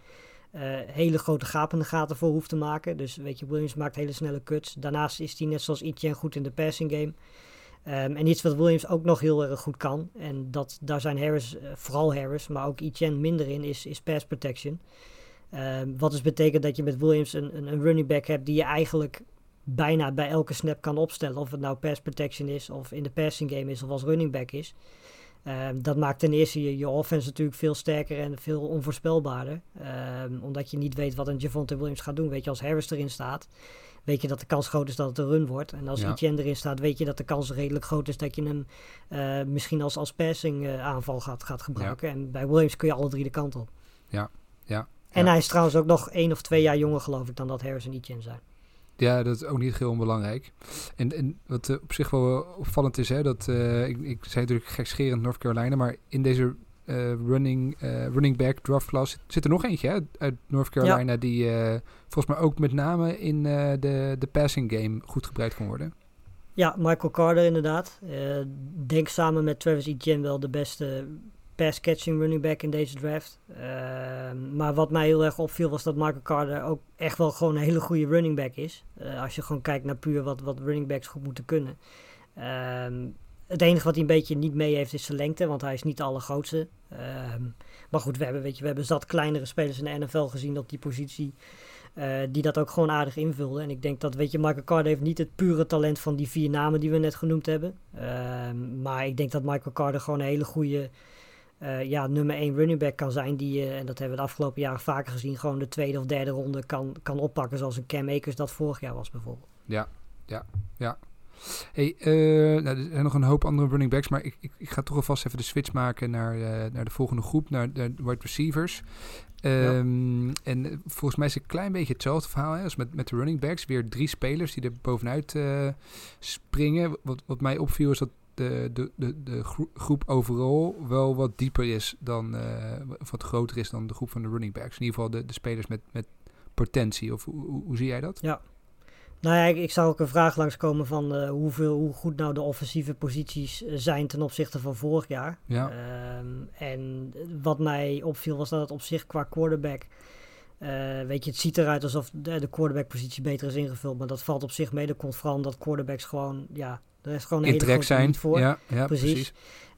C: hele grote gapende gaten voor hoeft te maken. Dus weet je, Williams maakt hele snelle cuts. Daarnaast is hij net zoals Etienne goed in de passing game. Um, en iets wat Williams ook nog heel erg goed kan. En dat, daar zijn Harris, uh, vooral Harris, maar ook Etienne minder in, is, is pass protection. Um, wat dus betekent dat je met Williams een, een, een running back hebt die je eigenlijk bijna bij elke snap kan opstellen. Of het nou pass protection is, of in de passing game is, of als running back is. Um, dat maakt ten eerste je, je offense natuurlijk veel sterker en veel onvoorspelbaarder. Um, omdat je niet weet wat een Javonte Williams gaat doen. Weet je, als Harris erin staat, weet je dat de kans groot is dat het een run wordt. En als ja. Etienne erin staat, weet je dat de kans redelijk groot is dat je hem uh, misschien als, als passing uh, aanval gaat, gaat gebruiken. Ja. En bij Williams kun je alle drie de kant op.
B: Ja, ja.
C: En hij is trouwens ook nog één of twee jaar jonger, geloof ik, dan dat Harris en Etienne zijn.
B: Ja, dat is ook niet heel onbelangrijk. En, en wat uh, op zich wel opvallend is, hè, dat uh, ik, ik zei natuurlijk gekscherend North Carolina, maar in deze uh, running, running back draft class zit, er nog eentje hè, uit North Carolina ja. die volgens mij ook met name in de, de passing game goed gebruikt kan worden.
C: Ja, Michael Carter inderdaad. denk samen met Travis Etienne wel de beste pass-catching running back in deze draft. Uh, maar wat mij heel erg opviel was dat Michael Carter ook echt wel gewoon een hele goede running back is. Uh, als je gewoon kijkt naar puur wat, wat running backs goed moeten kunnen. Uh, het enige wat hij een beetje niet mee heeft is zijn lengte, want hij is niet de allergrootste. maar goed, we hebben, weet je, we hebben zat kleinere spelers in de NFL gezien op die positie. Uh, die dat ook gewoon aardig invulden. En ik denk dat, weet je, Michael Carter heeft niet het pure talent van die vier namen die we net genoemd hebben. maar ik denk dat Michael Carter gewoon een hele goede uh, ja, nummer 1 running back kan zijn. Die, uh, en dat hebben we de afgelopen jaren vaker gezien, gewoon de tweede of derde ronde kan, kan oppakken. Zoals een Cam Akers dat vorig jaar was bijvoorbeeld.
B: Ja, ja, ja. Hey, uh, nou, er zijn nog een hoop andere running backs, maar ik, ik, ik ga toch alvast even de switch maken naar, naar de volgende groep, naar de wide receivers. Um, ja. En volgens mij is het een klein beetje hetzelfde verhaal hè, als met, met de running backs. Weer drie spelers die er bovenuit springen. Wat, wat mij opviel is dat de, de, de, de groep overal wel wat dieper is dan, uh, wat groter is dan de groep van de running backs. In ieder geval de, de spelers met, met potentie. Of hoe, hoe zie jij dat?
C: Ja. Nou ja, ik, ik zou ook een vraag langskomen van uh, hoeveel, hoe goed nou de offensieve posities zijn ten opzichte van vorig jaar.
B: Ja.
C: Um, en wat mij opviel was dat het op zich qua quarterback... Uh, weet je, het ziet eruit alsof de, de quarterback-positie beter is ingevuld. Maar dat valt op zich mee. Dat komt vooral omdat quarterbacks gewoon ja, er is gewoon een hele grote
B: zijn.
C: voor.
B: Ja, ja
C: precies.
B: precies.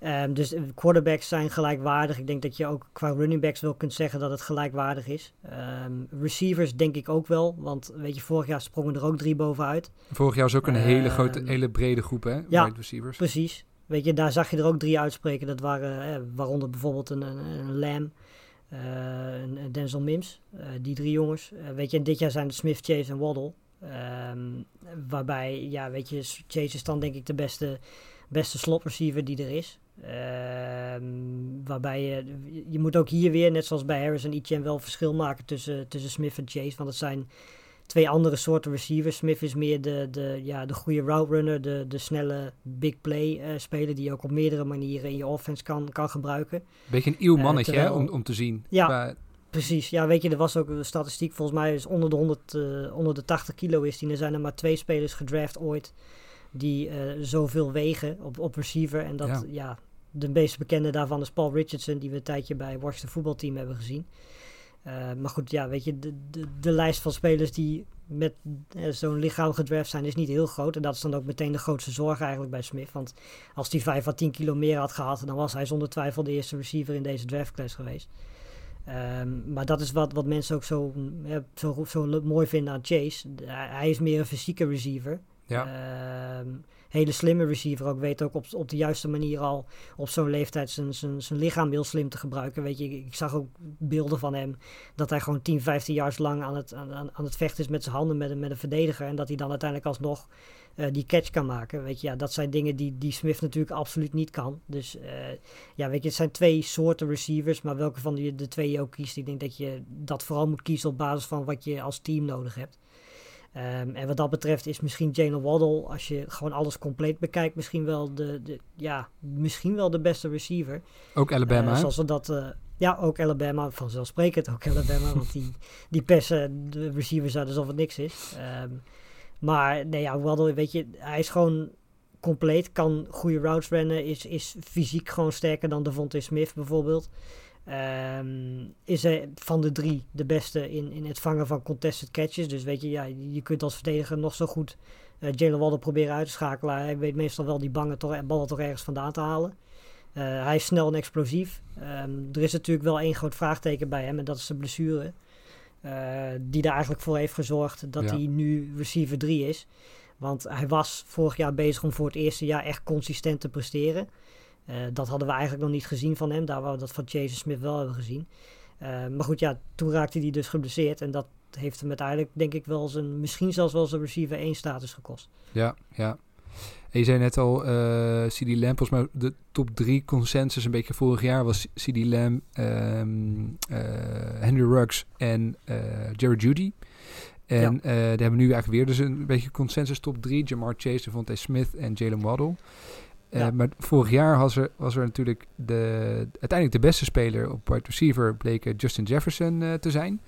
C: Um, dus quarterbacks zijn gelijkwaardig. Ik denk dat je ook qua running backs wel kunt zeggen dat het gelijkwaardig is. Um, receivers denk ik ook wel. Want weet je, vorig jaar sprongen er ook drie bovenuit.
B: Vorig jaar was ook een hele grote, hele brede groep, hè?
C: Ja,
B: wide receivers.
C: precies. Weet je, daar zag je er ook drie uitspreken. Dat waren, eh, waaronder bijvoorbeeld een, een, een Lam, uh, een Denzel Mims. Uh, die drie jongens. Weet je, en dit jaar zijn het Smith, Chase en Waddle. Um, waarbij, ja, weet je, Chase is dan denk ik de beste, beste slot receiver die er is. Um, waarbij je, je moet ook hier weer, net zoals bij Harris en Etienne, wel verschil maken tussen, tussen Smith en Chase. Want het zijn twee andere soorten receivers. Smith is meer de, de, ja, de goede route runner, de, de snelle big play uh, speler die je ook op meerdere manieren in je offense kan, kan gebruiken.
B: Beetje een nieuw mannetje uh, terwijl, hè, om, om te zien.
C: Ja, Precies, ja, weet je, er was ook een statistiek, volgens mij is onder de, 100, uh, onder de 80 kilo is die. Er zijn er maar twee spelers gedraft ooit die uh, zoveel wegen op, op receiver. En dat, ja. ja. de meest bekende daarvan is Paul Richardson, die we een tijdje bij Washington voetbalteam hebben gezien. Uh, maar goed, ja, weet je, de, de, de lijst van spelers die met zo'n lichaam gedraft zijn is niet heel groot. En dat is dan ook meteen de grootste zorg eigenlijk bij Smith. Want als hij 5 à 10 kilo meer had gehad, dan was hij zonder twijfel de eerste receiver in deze draftclass geweest. Um, maar dat is wat, wat mensen ook zo, ja, zo, zo mooi vinden aan Chase. Hij is meer een fysieke receiver.
B: Ja.
C: Um, hele slimme receiver ook. Weet ook op, op de juiste manier al op zo'n leeftijd zijn, zijn, zijn lichaam heel slim te gebruiken. Weet je, ik zag ook beelden van hem dat hij gewoon 10, 15 jaar lang aan het, aan, aan het vechten is met zijn handen met een, met een verdediger. En dat hij dan uiteindelijk alsnog uh, die catch kan maken. Weet je, ja, dat zijn dingen die, die Smith natuurlijk absoluut niet kan. Dus uh, ja, weet je, het zijn twee soorten receivers, maar welke van die, de twee je ook kiest, ik denk dat je dat vooral moet kiezen op basis van wat je als team nodig hebt. Ehm, en wat dat betreft is misschien Jalen Waddle, als je gewoon alles compleet bekijkt, misschien wel de, de, ja, misschien wel de beste receiver.
B: Ook Alabama.
C: Uh, zoals we dat, uh, ja, ook Alabama, vanzelfsprekend ook Alabama, want die, die persen de receivers uit alsof het niks is. Um, maar nee, ja, Waddle, weet je, hij is gewoon compleet, kan goede routes rennen, is, is fysiek gewoon sterker dan Devontae Smith bijvoorbeeld. Um, is hij van de drie de beste in, in het vangen van contested catches. Dus weet je, ja, je kunt als verdediger nog zo goed uh, Jalen Waddle proberen uit te schakelen. Hij weet meestal wel die bange toch, ballen toch ergens vandaan te halen. Uh, hij is snel en explosief. Um, er is natuurlijk wel één groot vraagteken bij hem en dat is de blessure. Uh, die er eigenlijk voor heeft gezorgd dat ja. hij nu receiver 3 is. Want hij was vorig jaar bezig om voor het eerste jaar echt consistent te presteren. Uh, dat hadden we eigenlijk nog niet gezien van hem. Daar waar we dat van Jason Smith wel hebben gezien. Uh, maar goed, ja, toen raakte hij dus geblesseerd. En dat heeft hem uiteindelijk, denk ik, wel zijn, misschien zelfs wel zijn receiver 1 status gekost.
B: Ja, ja. En je zei net al, uh, CD Lamb, volgens mij de top 3 consensus een beetje vorig jaar was CD Lamb, um, Henry Ruggs en Jared Judy. En ja. daar hebben we nu eigenlijk weer dus een beetje consensus top 3. Jamar Chase, Devontae Smith en Jalen Waddle. Ja. Uh, maar vorig jaar was er, was er natuurlijk de, uiteindelijk de beste speler op wide receiver bleek Justin Jefferson uh, te zijn.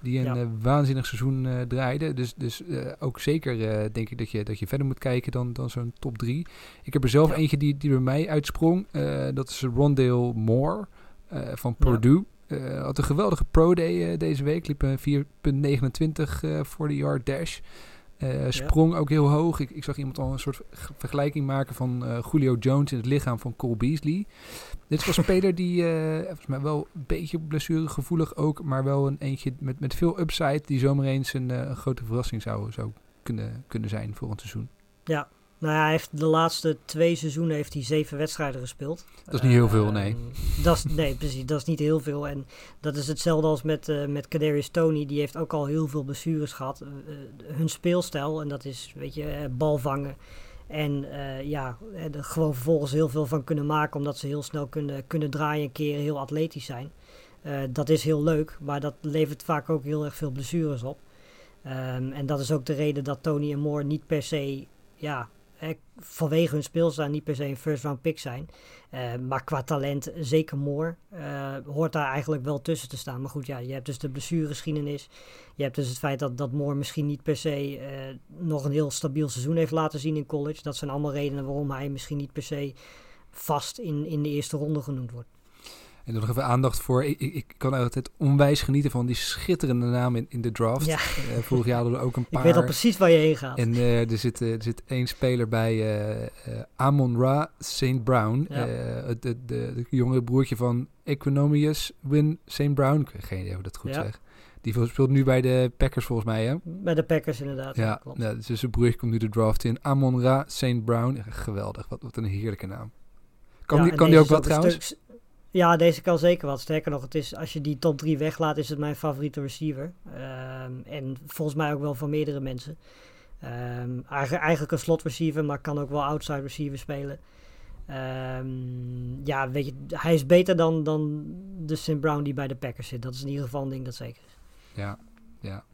B: Die een ja. uh, waanzinnig seizoen draaide. Dus, dus ook zeker denk ik dat je, dat je verder moet kijken dan, dan zo'n top 3. Ik heb er zelf ja. eentje die, die bij mij uitsprong. dat is Rondale Moore van Purdue. had een geweldige pro day deze week. Liep een 4.29 voor de yard dash. Uh, sprong ja. ook heel hoog. Ik, ik, zag iemand al een soort vergelijking maken van uh, Julio Jones in het lichaam van Cole Beasley. Dit was een speler die uh, volgens mij wel een beetje blessuregevoelig ook, maar wel een eentje met, met veel upside die zomaar eens een, een grote verrassing zou, zou kunnen, kunnen zijn voor een seizoen.
C: Ja, nou ja, hij heeft de laatste twee seizoenen heeft hij zeven wedstrijden gespeeld.
B: Dat is niet heel veel, nee.
C: Uh, dat is, nee, precies. Dat is niet heel veel. En dat is hetzelfde als met, uh, met Kadarius Tony. Die heeft ook al heel veel blessures gehad. Uh, hun speelstijl, en dat is, weet je, bal vangen. En ja, er gewoon vervolgens heel veel van kunnen maken. Omdat ze heel snel kunnen, kunnen draaien en keren, heel atletisch zijn. dat is heel leuk, maar dat levert vaak ook heel erg veel blessures op. Um, en dat is ook de reden dat Tony en Moore niet per se ja, eh, vanwege hun speelstijl niet per se een first round pick zijn. Uh, maar qua talent zeker Moore uh, hoort daar eigenlijk wel tussen te staan. Maar goed, ja, je hebt dus de blessuregeschiedenis. Je hebt dus het feit dat, dat Moore misschien niet per se uh, nog een heel stabiel seizoen heeft laten zien in college. Dat zijn allemaal redenen waarom hij misschien niet per se vast in, in de eerste ronde genoemd wordt.
B: En nog even aandacht voor. Ik, ik, kan altijd onwijs genieten van die schitterende naam in, in de draft. Ja. Uh, vorig jaar hadden we ook een paar.
C: Ik weet al precies waar je heen gaat.
B: En uh, er, zit, uh, er zit één speler bij, Amon Ra St. Brown. Ja. Het de, de, de, jonge broertje van Economius Win St. Brown. Geen idee of dat goed ja. zeg. Die speelt nu bij de Packers volgens mij, hè?
C: Bij de Packers inderdaad.
B: Ja, klopt. ja dus zijn broertje komt nu de draft in. Amon Ra St. Brown. Geweldig, wat, wat een heerlijke naam. Kan, die, kan die ook wat trouwens?
C: Ja, deze kan zeker wat. Sterker nog, het is, als je die top 3 weglaat, is het mijn favoriete receiver. Um, en volgens mij ook wel van meerdere mensen. Um, eigenlijk, een slot receiver, maar kan ook wel outside receiver spelen. Um, ja, weet je, hij is beter dan, dan de St. Brown die bij de Packers zit. Dat is in ieder geval een ding dat zeker is.
B: Ja, ja.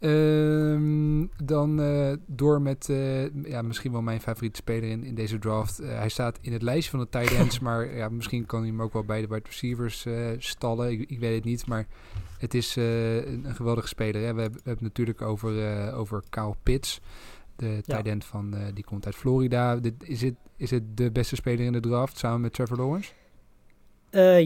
B: Um, dan uh, door met uh, ja, misschien wel mijn favoriete speler in, in deze draft. Uh, hij staat in het lijstje van de tight ends, maar ja, misschien kan hij hem ook wel bij de wide receivers stallen. Ik, ik, weet het niet, maar het is een, een, geweldige speler. Hè? We, hebben, we hebben het natuurlijk over, over Kyle Pitts, de tight end van, die komt uit Florida. Dit, is, het, is het de beste speler in de draft samen met Trevor Lawrence?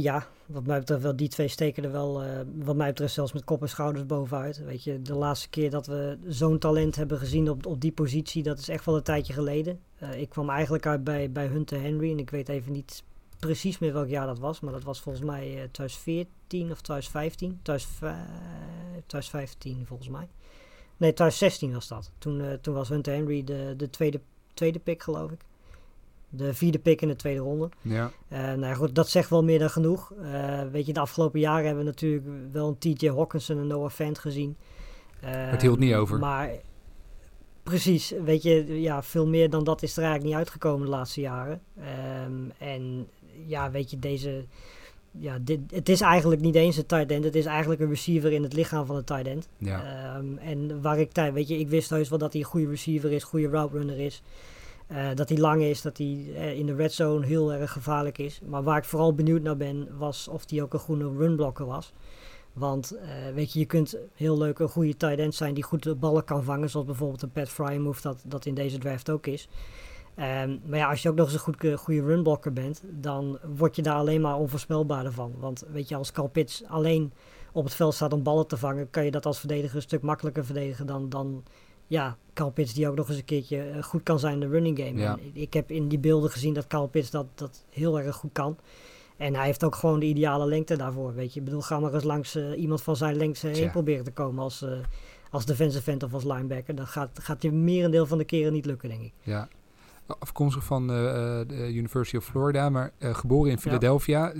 C: Ja, wat mij betreft wel, die twee steken er wel, uh, wat mij betreft zelfs met kop en schouders bovenuit. Weet je, de laatste keer dat we zo'n talent hebben gezien op, op die positie, dat is echt wel een tijdje geleden. Uh, ik kwam eigenlijk uit bij, bij Hunter Henry en ik weet even niet precies meer welk jaar dat was, maar dat was volgens mij uh, 2014 of 2015. 2015 volgens mij. Nee, 2016 was dat. Toen, toen was Hunter Henry de, de tweede, tweede pick, geloof ik de vierde pick in de tweede ronde.
B: Ja.
C: Uh, nou ja, goed, dat zegt wel meer dan genoeg. Uh, weet je, de afgelopen jaren hebben we natuurlijk wel een TJ Hawkinson en Noah Fant gezien.
B: Uh, het hield niet over.
C: Maar precies, weet je, ja, veel meer dan dat is er eigenlijk niet uitgekomen de laatste jaren. Um, en ja, weet je, deze ja, dit, het is eigenlijk niet eens een tight end. Het is eigenlijk een receiver in het lichaam van een tight end.
B: Ja.
C: Ehm, en waar ik tijd, weet je, ik wist heus wel dat hij een goede receiver is, goede route runner is. Eh, dat hij lang is, dat hij eh, in de red zone heel erg gevaarlijk is. Maar waar ik vooral benieuwd naar ben, was of hij ook een goede runblokker was. Want eh, weet je, je kunt heel leuk een goede tight end zijn die goed de ballen kan vangen. Zoals bijvoorbeeld een Pat Frymouth dat, dat in deze draft ook is. Ehm, maar ja, als je ook nog eens een goed, goede runblocker bent, dan word je daar alleen maar onvoorspelbaarder van. Want weet je, als Carl Pitts alleen op het veld staat om ballen te vangen, kan je dat als verdediger een stuk makkelijker verdedigen dan, dan ja, Carl Pitts die ook nog eens een keertje eh, goed kan zijn in de running game.
B: Ja.
C: Ik heb in die beelden gezien dat Carl Pitts dat, dat heel erg goed kan. En hij heeft ook gewoon de ideale lengte daarvoor, weet je. Ik bedoel, ga maar eens langs eh, iemand van zijn lengte heen proberen te komen als, eh, als defensive end of als linebacker. Dan gaat, gaat je merendeel van de keren niet lukken, denk ik.
B: Ja. Afkomstig van eh, eh, de University of Florida, maar eh, geboren in Philadelphia.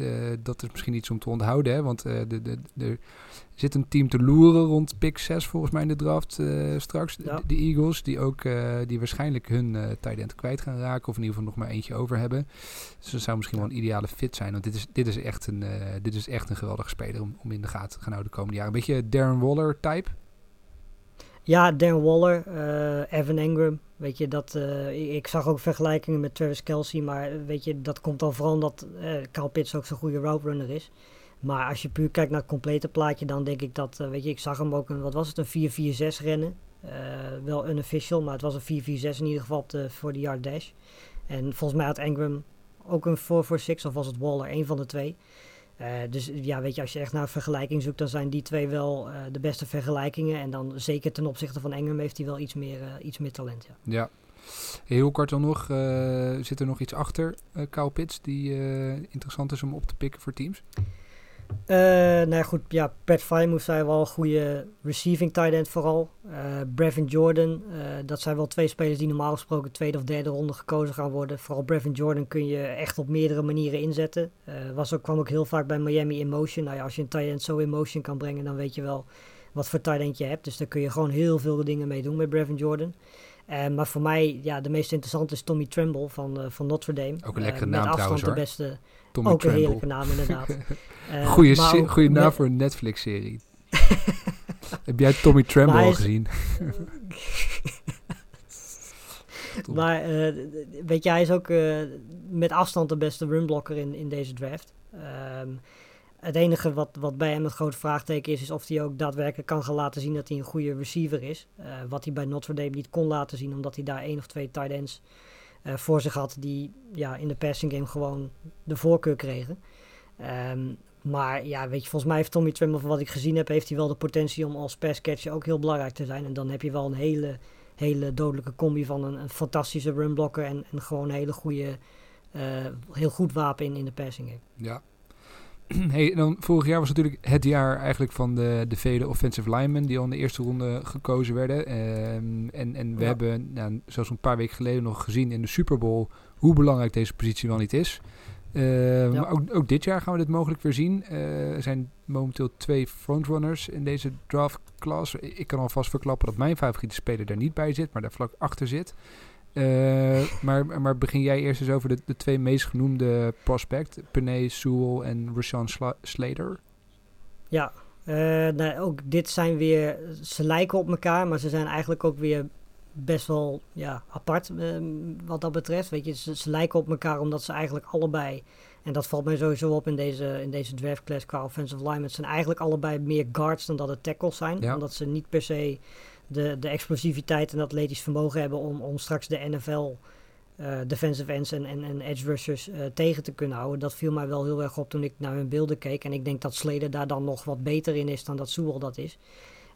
B: Dat is misschien iets om te onthouden, hè, want de, de, de, er zit een team te loeren rond pick 6 volgens mij in de draft straks.
C: Ja.
B: De, de Eagles, die ook die waarschijnlijk hun eh tight end kwijt gaan raken, of in ieder geval nog maar eentje over hebben. Dus dat zou misschien wel een ideale fit zijn, want dit is, dit is, echt, een, dit is echt een geweldige speler om, om in de gaten te gaan houden de komende jaren. Een beetje Darren Waller type.
C: Ja, Dan Waller, eh, Evan Engram, weet je, dat, eh, ik- zag ook vergelijkingen met Travis Kelsey, maar eh, weet je, dat komt dan vooral omdat eh Kyle Pitts ook zo'n goede route runner is. Maar als je puur kijkt naar het complete plaatje, dan denk ik dat, weet je, ik zag hem ook een, wat was het, een 4-4-6 rennen. Wel unofficial, maar het was een 4-4-6 in ieder geval voor de yard dash. En volgens mij had Engram ook een 4-4-6, of was het Waller, een van de twee. Eh, dus ja, weet je, als je echt naar vergelijking zoekt, dan zijn die twee wel eh, de beste vergelijkingen. En dan zeker ten opzichte van Engram heeft hij wel iets meer, eh, iets meer talent. Ja.
B: Ja. Heel kort dan nog, zit er nog iets achter eh Kyle die interessant is om op te pikken voor teams?
C: Eh, nou ja, goed, ja, Pat Frymouth zijn wel een goede receiving tight end vooral. Eh Brevin Jordan, eh, dat zijn wel twee spelers die normaal gesproken tweede of derde ronde gekozen gaan worden. Vooral Brevin Jordan kun je echt op meerdere manieren inzetten. Was ook, kwam ook heel vaak bij Miami in motion. Nou ja, als je een tight end zo in motion kan brengen, dan weet je wel wat voor tight end je hebt. Dus daar kun je gewoon heel veel dingen mee doen met Brevin Jordan. Maar voor mij, ja, de meest interessante is Tommy Tremble van, van Notre Dame.
B: Ook een lekkere
C: met
B: naam
C: afstand
B: trouwens,
C: de beste,
B: Tommy
C: ook een
B: Tremble.
C: heerlijke naam inderdaad. Eh, ook
B: goeie naam voor een Netflix-serie. Heb jij Tommy Tremble al gezien?
C: Maar eh, weet je, hij is ook eh, met afstand de beste runblocker in, in deze draft. Ehm, het enige wat, wat bij hem het grote vraagteken is, is of hij ook daadwerkelijk kan gaan laten zien dat hij een goede receiver is. Wat hij bij Notre Dame niet kon laten zien, omdat hij daar één of twee tight ends voor zich had die ja, in de passing game gewoon de voorkeur kregen. Ehm, maar ja, weet je, volgens mij heeft Tommy Tremble, van wat ik gezien heb, heeft hij wel de potentie om als passcatcher ook heel belangrijk te zijn. En dan heb je wel een hele, hele dodelijke combi van een, een fantastische runblocker en, en gewoon een hele goede, eh, heel goed wapen in, in de passing game.
B: Ja. Hey, dan vorig jaar was natuurlijk het jaar eigenlijk van de, de vele offensive linemen die al in de eerste ronde gekozen werden. Ehm, en, en we
C: Ja.
B: hebben, nou, zoals een paar weken geleden nog gezien in de Super Bowl, hoe belangrijk deze positie wel niet is. Ehm,
C: Ja.
B: Maar ook, ook dit jaar gaan we dit mogelijk weer zien. Eh, er zijn momenteel twee frontrunners in deze draft class. Ik kan alvast verklappen dat mijn favoriete speler daar niet bij zit, maar daar vlak achter zit. Eh, maar, maar begin jij eerst eens over de, de twee meest genoemde prospect, Penay Sewell en Rashawn Sla- Slater.
C: Ja, eh, nou, ook dit zijn weer, ze lijken op elkaar, maar ze zijn eigenlijk ook weer best wel ja, apart ehm, wat dat betreft. Weet je, ze, ze lijken op elkaar omdat ze eigenlijk allebei, en dat valt mij sowieso op in deze, in deze draft class qua offensive linemen, het zijn eigenlijk allebei meer guards dan dat het tackles zijn.
B: Ja.
C: Omdat ze niet per se de, de explosiviteit en atletisch vermogen hebben om, om straks de NFL eh, defensive ends en, en, en edge rushers eh, tegen te kunnen houden. Dat viel mij wel heel erg op toen ik naar hun beelden keek. En ik denk dat Slater daar dan nog wat beter in is dan dat Sewell dat is.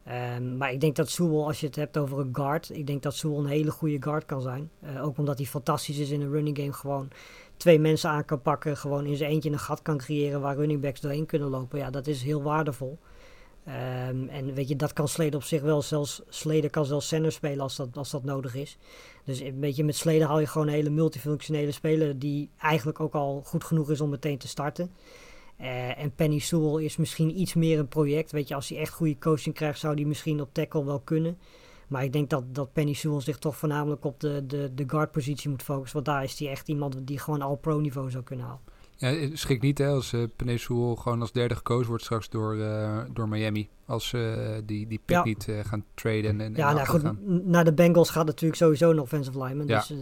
C: Ehm, maar ik denk dat Sewell, als je het hebt over een guard, ik denk dat Sewell een hele goede guard kan zijn. Eh, ook omdat hij fantastisch is in een running game. Gewoon twee mensen aan kan pakken, gewoon in zijn eentje een gat kan creëren waar running backs doorheen kunnen lopen. Ja, dat is heel waardevol. Ehm, en weet je, dat kan Slater op zich wel. Zelfs Slater kan zelfs center spelen als dat, als dat nodig is. Dus een beetje met Slater haal je gewoon een hele multifunctionele speler die eigenlijk ook al goed genoeg is om meteen te starten. Eh, en Penny Sewell is misschien iets meer een project. Weet je, als hij echt goede coaching krijgt, zou hij misschien op tackle wel kunnen. Maar ik denk dat, dat Penny Sewell zich toch voornamelijk op de, de, de guard positie moet focussen. Want daar is hij echt iemand die gewoon al pro niveau zou kunnen halen.
B: Ja, het schrik niet hè, als uh, Penesul gewoon als derde gekozen wordt straks door, uh, door Miami. Als ze uh, die, die pick
C: Ja.
B: niet uh, gaan traden en, en
C: Ja, nou goed,
B: gaan.
C: naar de Bengals gaat natuurlijk sowieso een offensive lineman.
B: Ja.
C: Dus eh,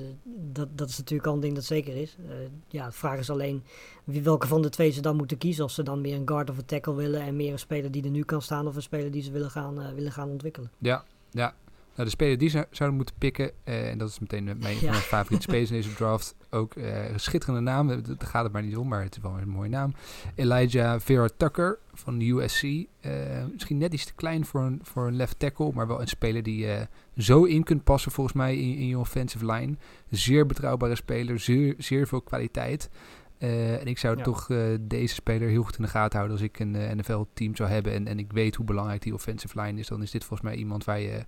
C: dat, dat is natuurlijk al een ding dat zeker is. Eh, ja, de vraag is alleen wie, welke van de twee ze dan moeten kiezen. Of ze dan meer een guard of een tackle willen en meer een speler die er nu kan staan. Of een speler die ze willen gaan, eh, willen gaan ontwikkelen.
B: Ja, ja. Nou, de speler die ze zouden moeten pikken, eh, en dat is meteen eh, mijn,
C: Ja.
B: mijn favoriete spelers in deze draft. Ook eh, een schitterende naam, daar gaat het maar niet om, maar het is wel een mooie naam. Elijah Vera Tucker van de USC. Misschien net iets te klein voor een, voor een left tackle, maar wel een speler die zo in kunt passen volgens mij in, in je offensive line. Zeer betrouwbare speler, zeer, zeer veel kwaliteit. En ik zou
C: Ja.
B: toch deze speler heel goed in de gaten houden als ik een NFL-team zou hebben. En, en ik weet hoe belangrijk die offensive line is. Dan is dit volgens mij iemand waar je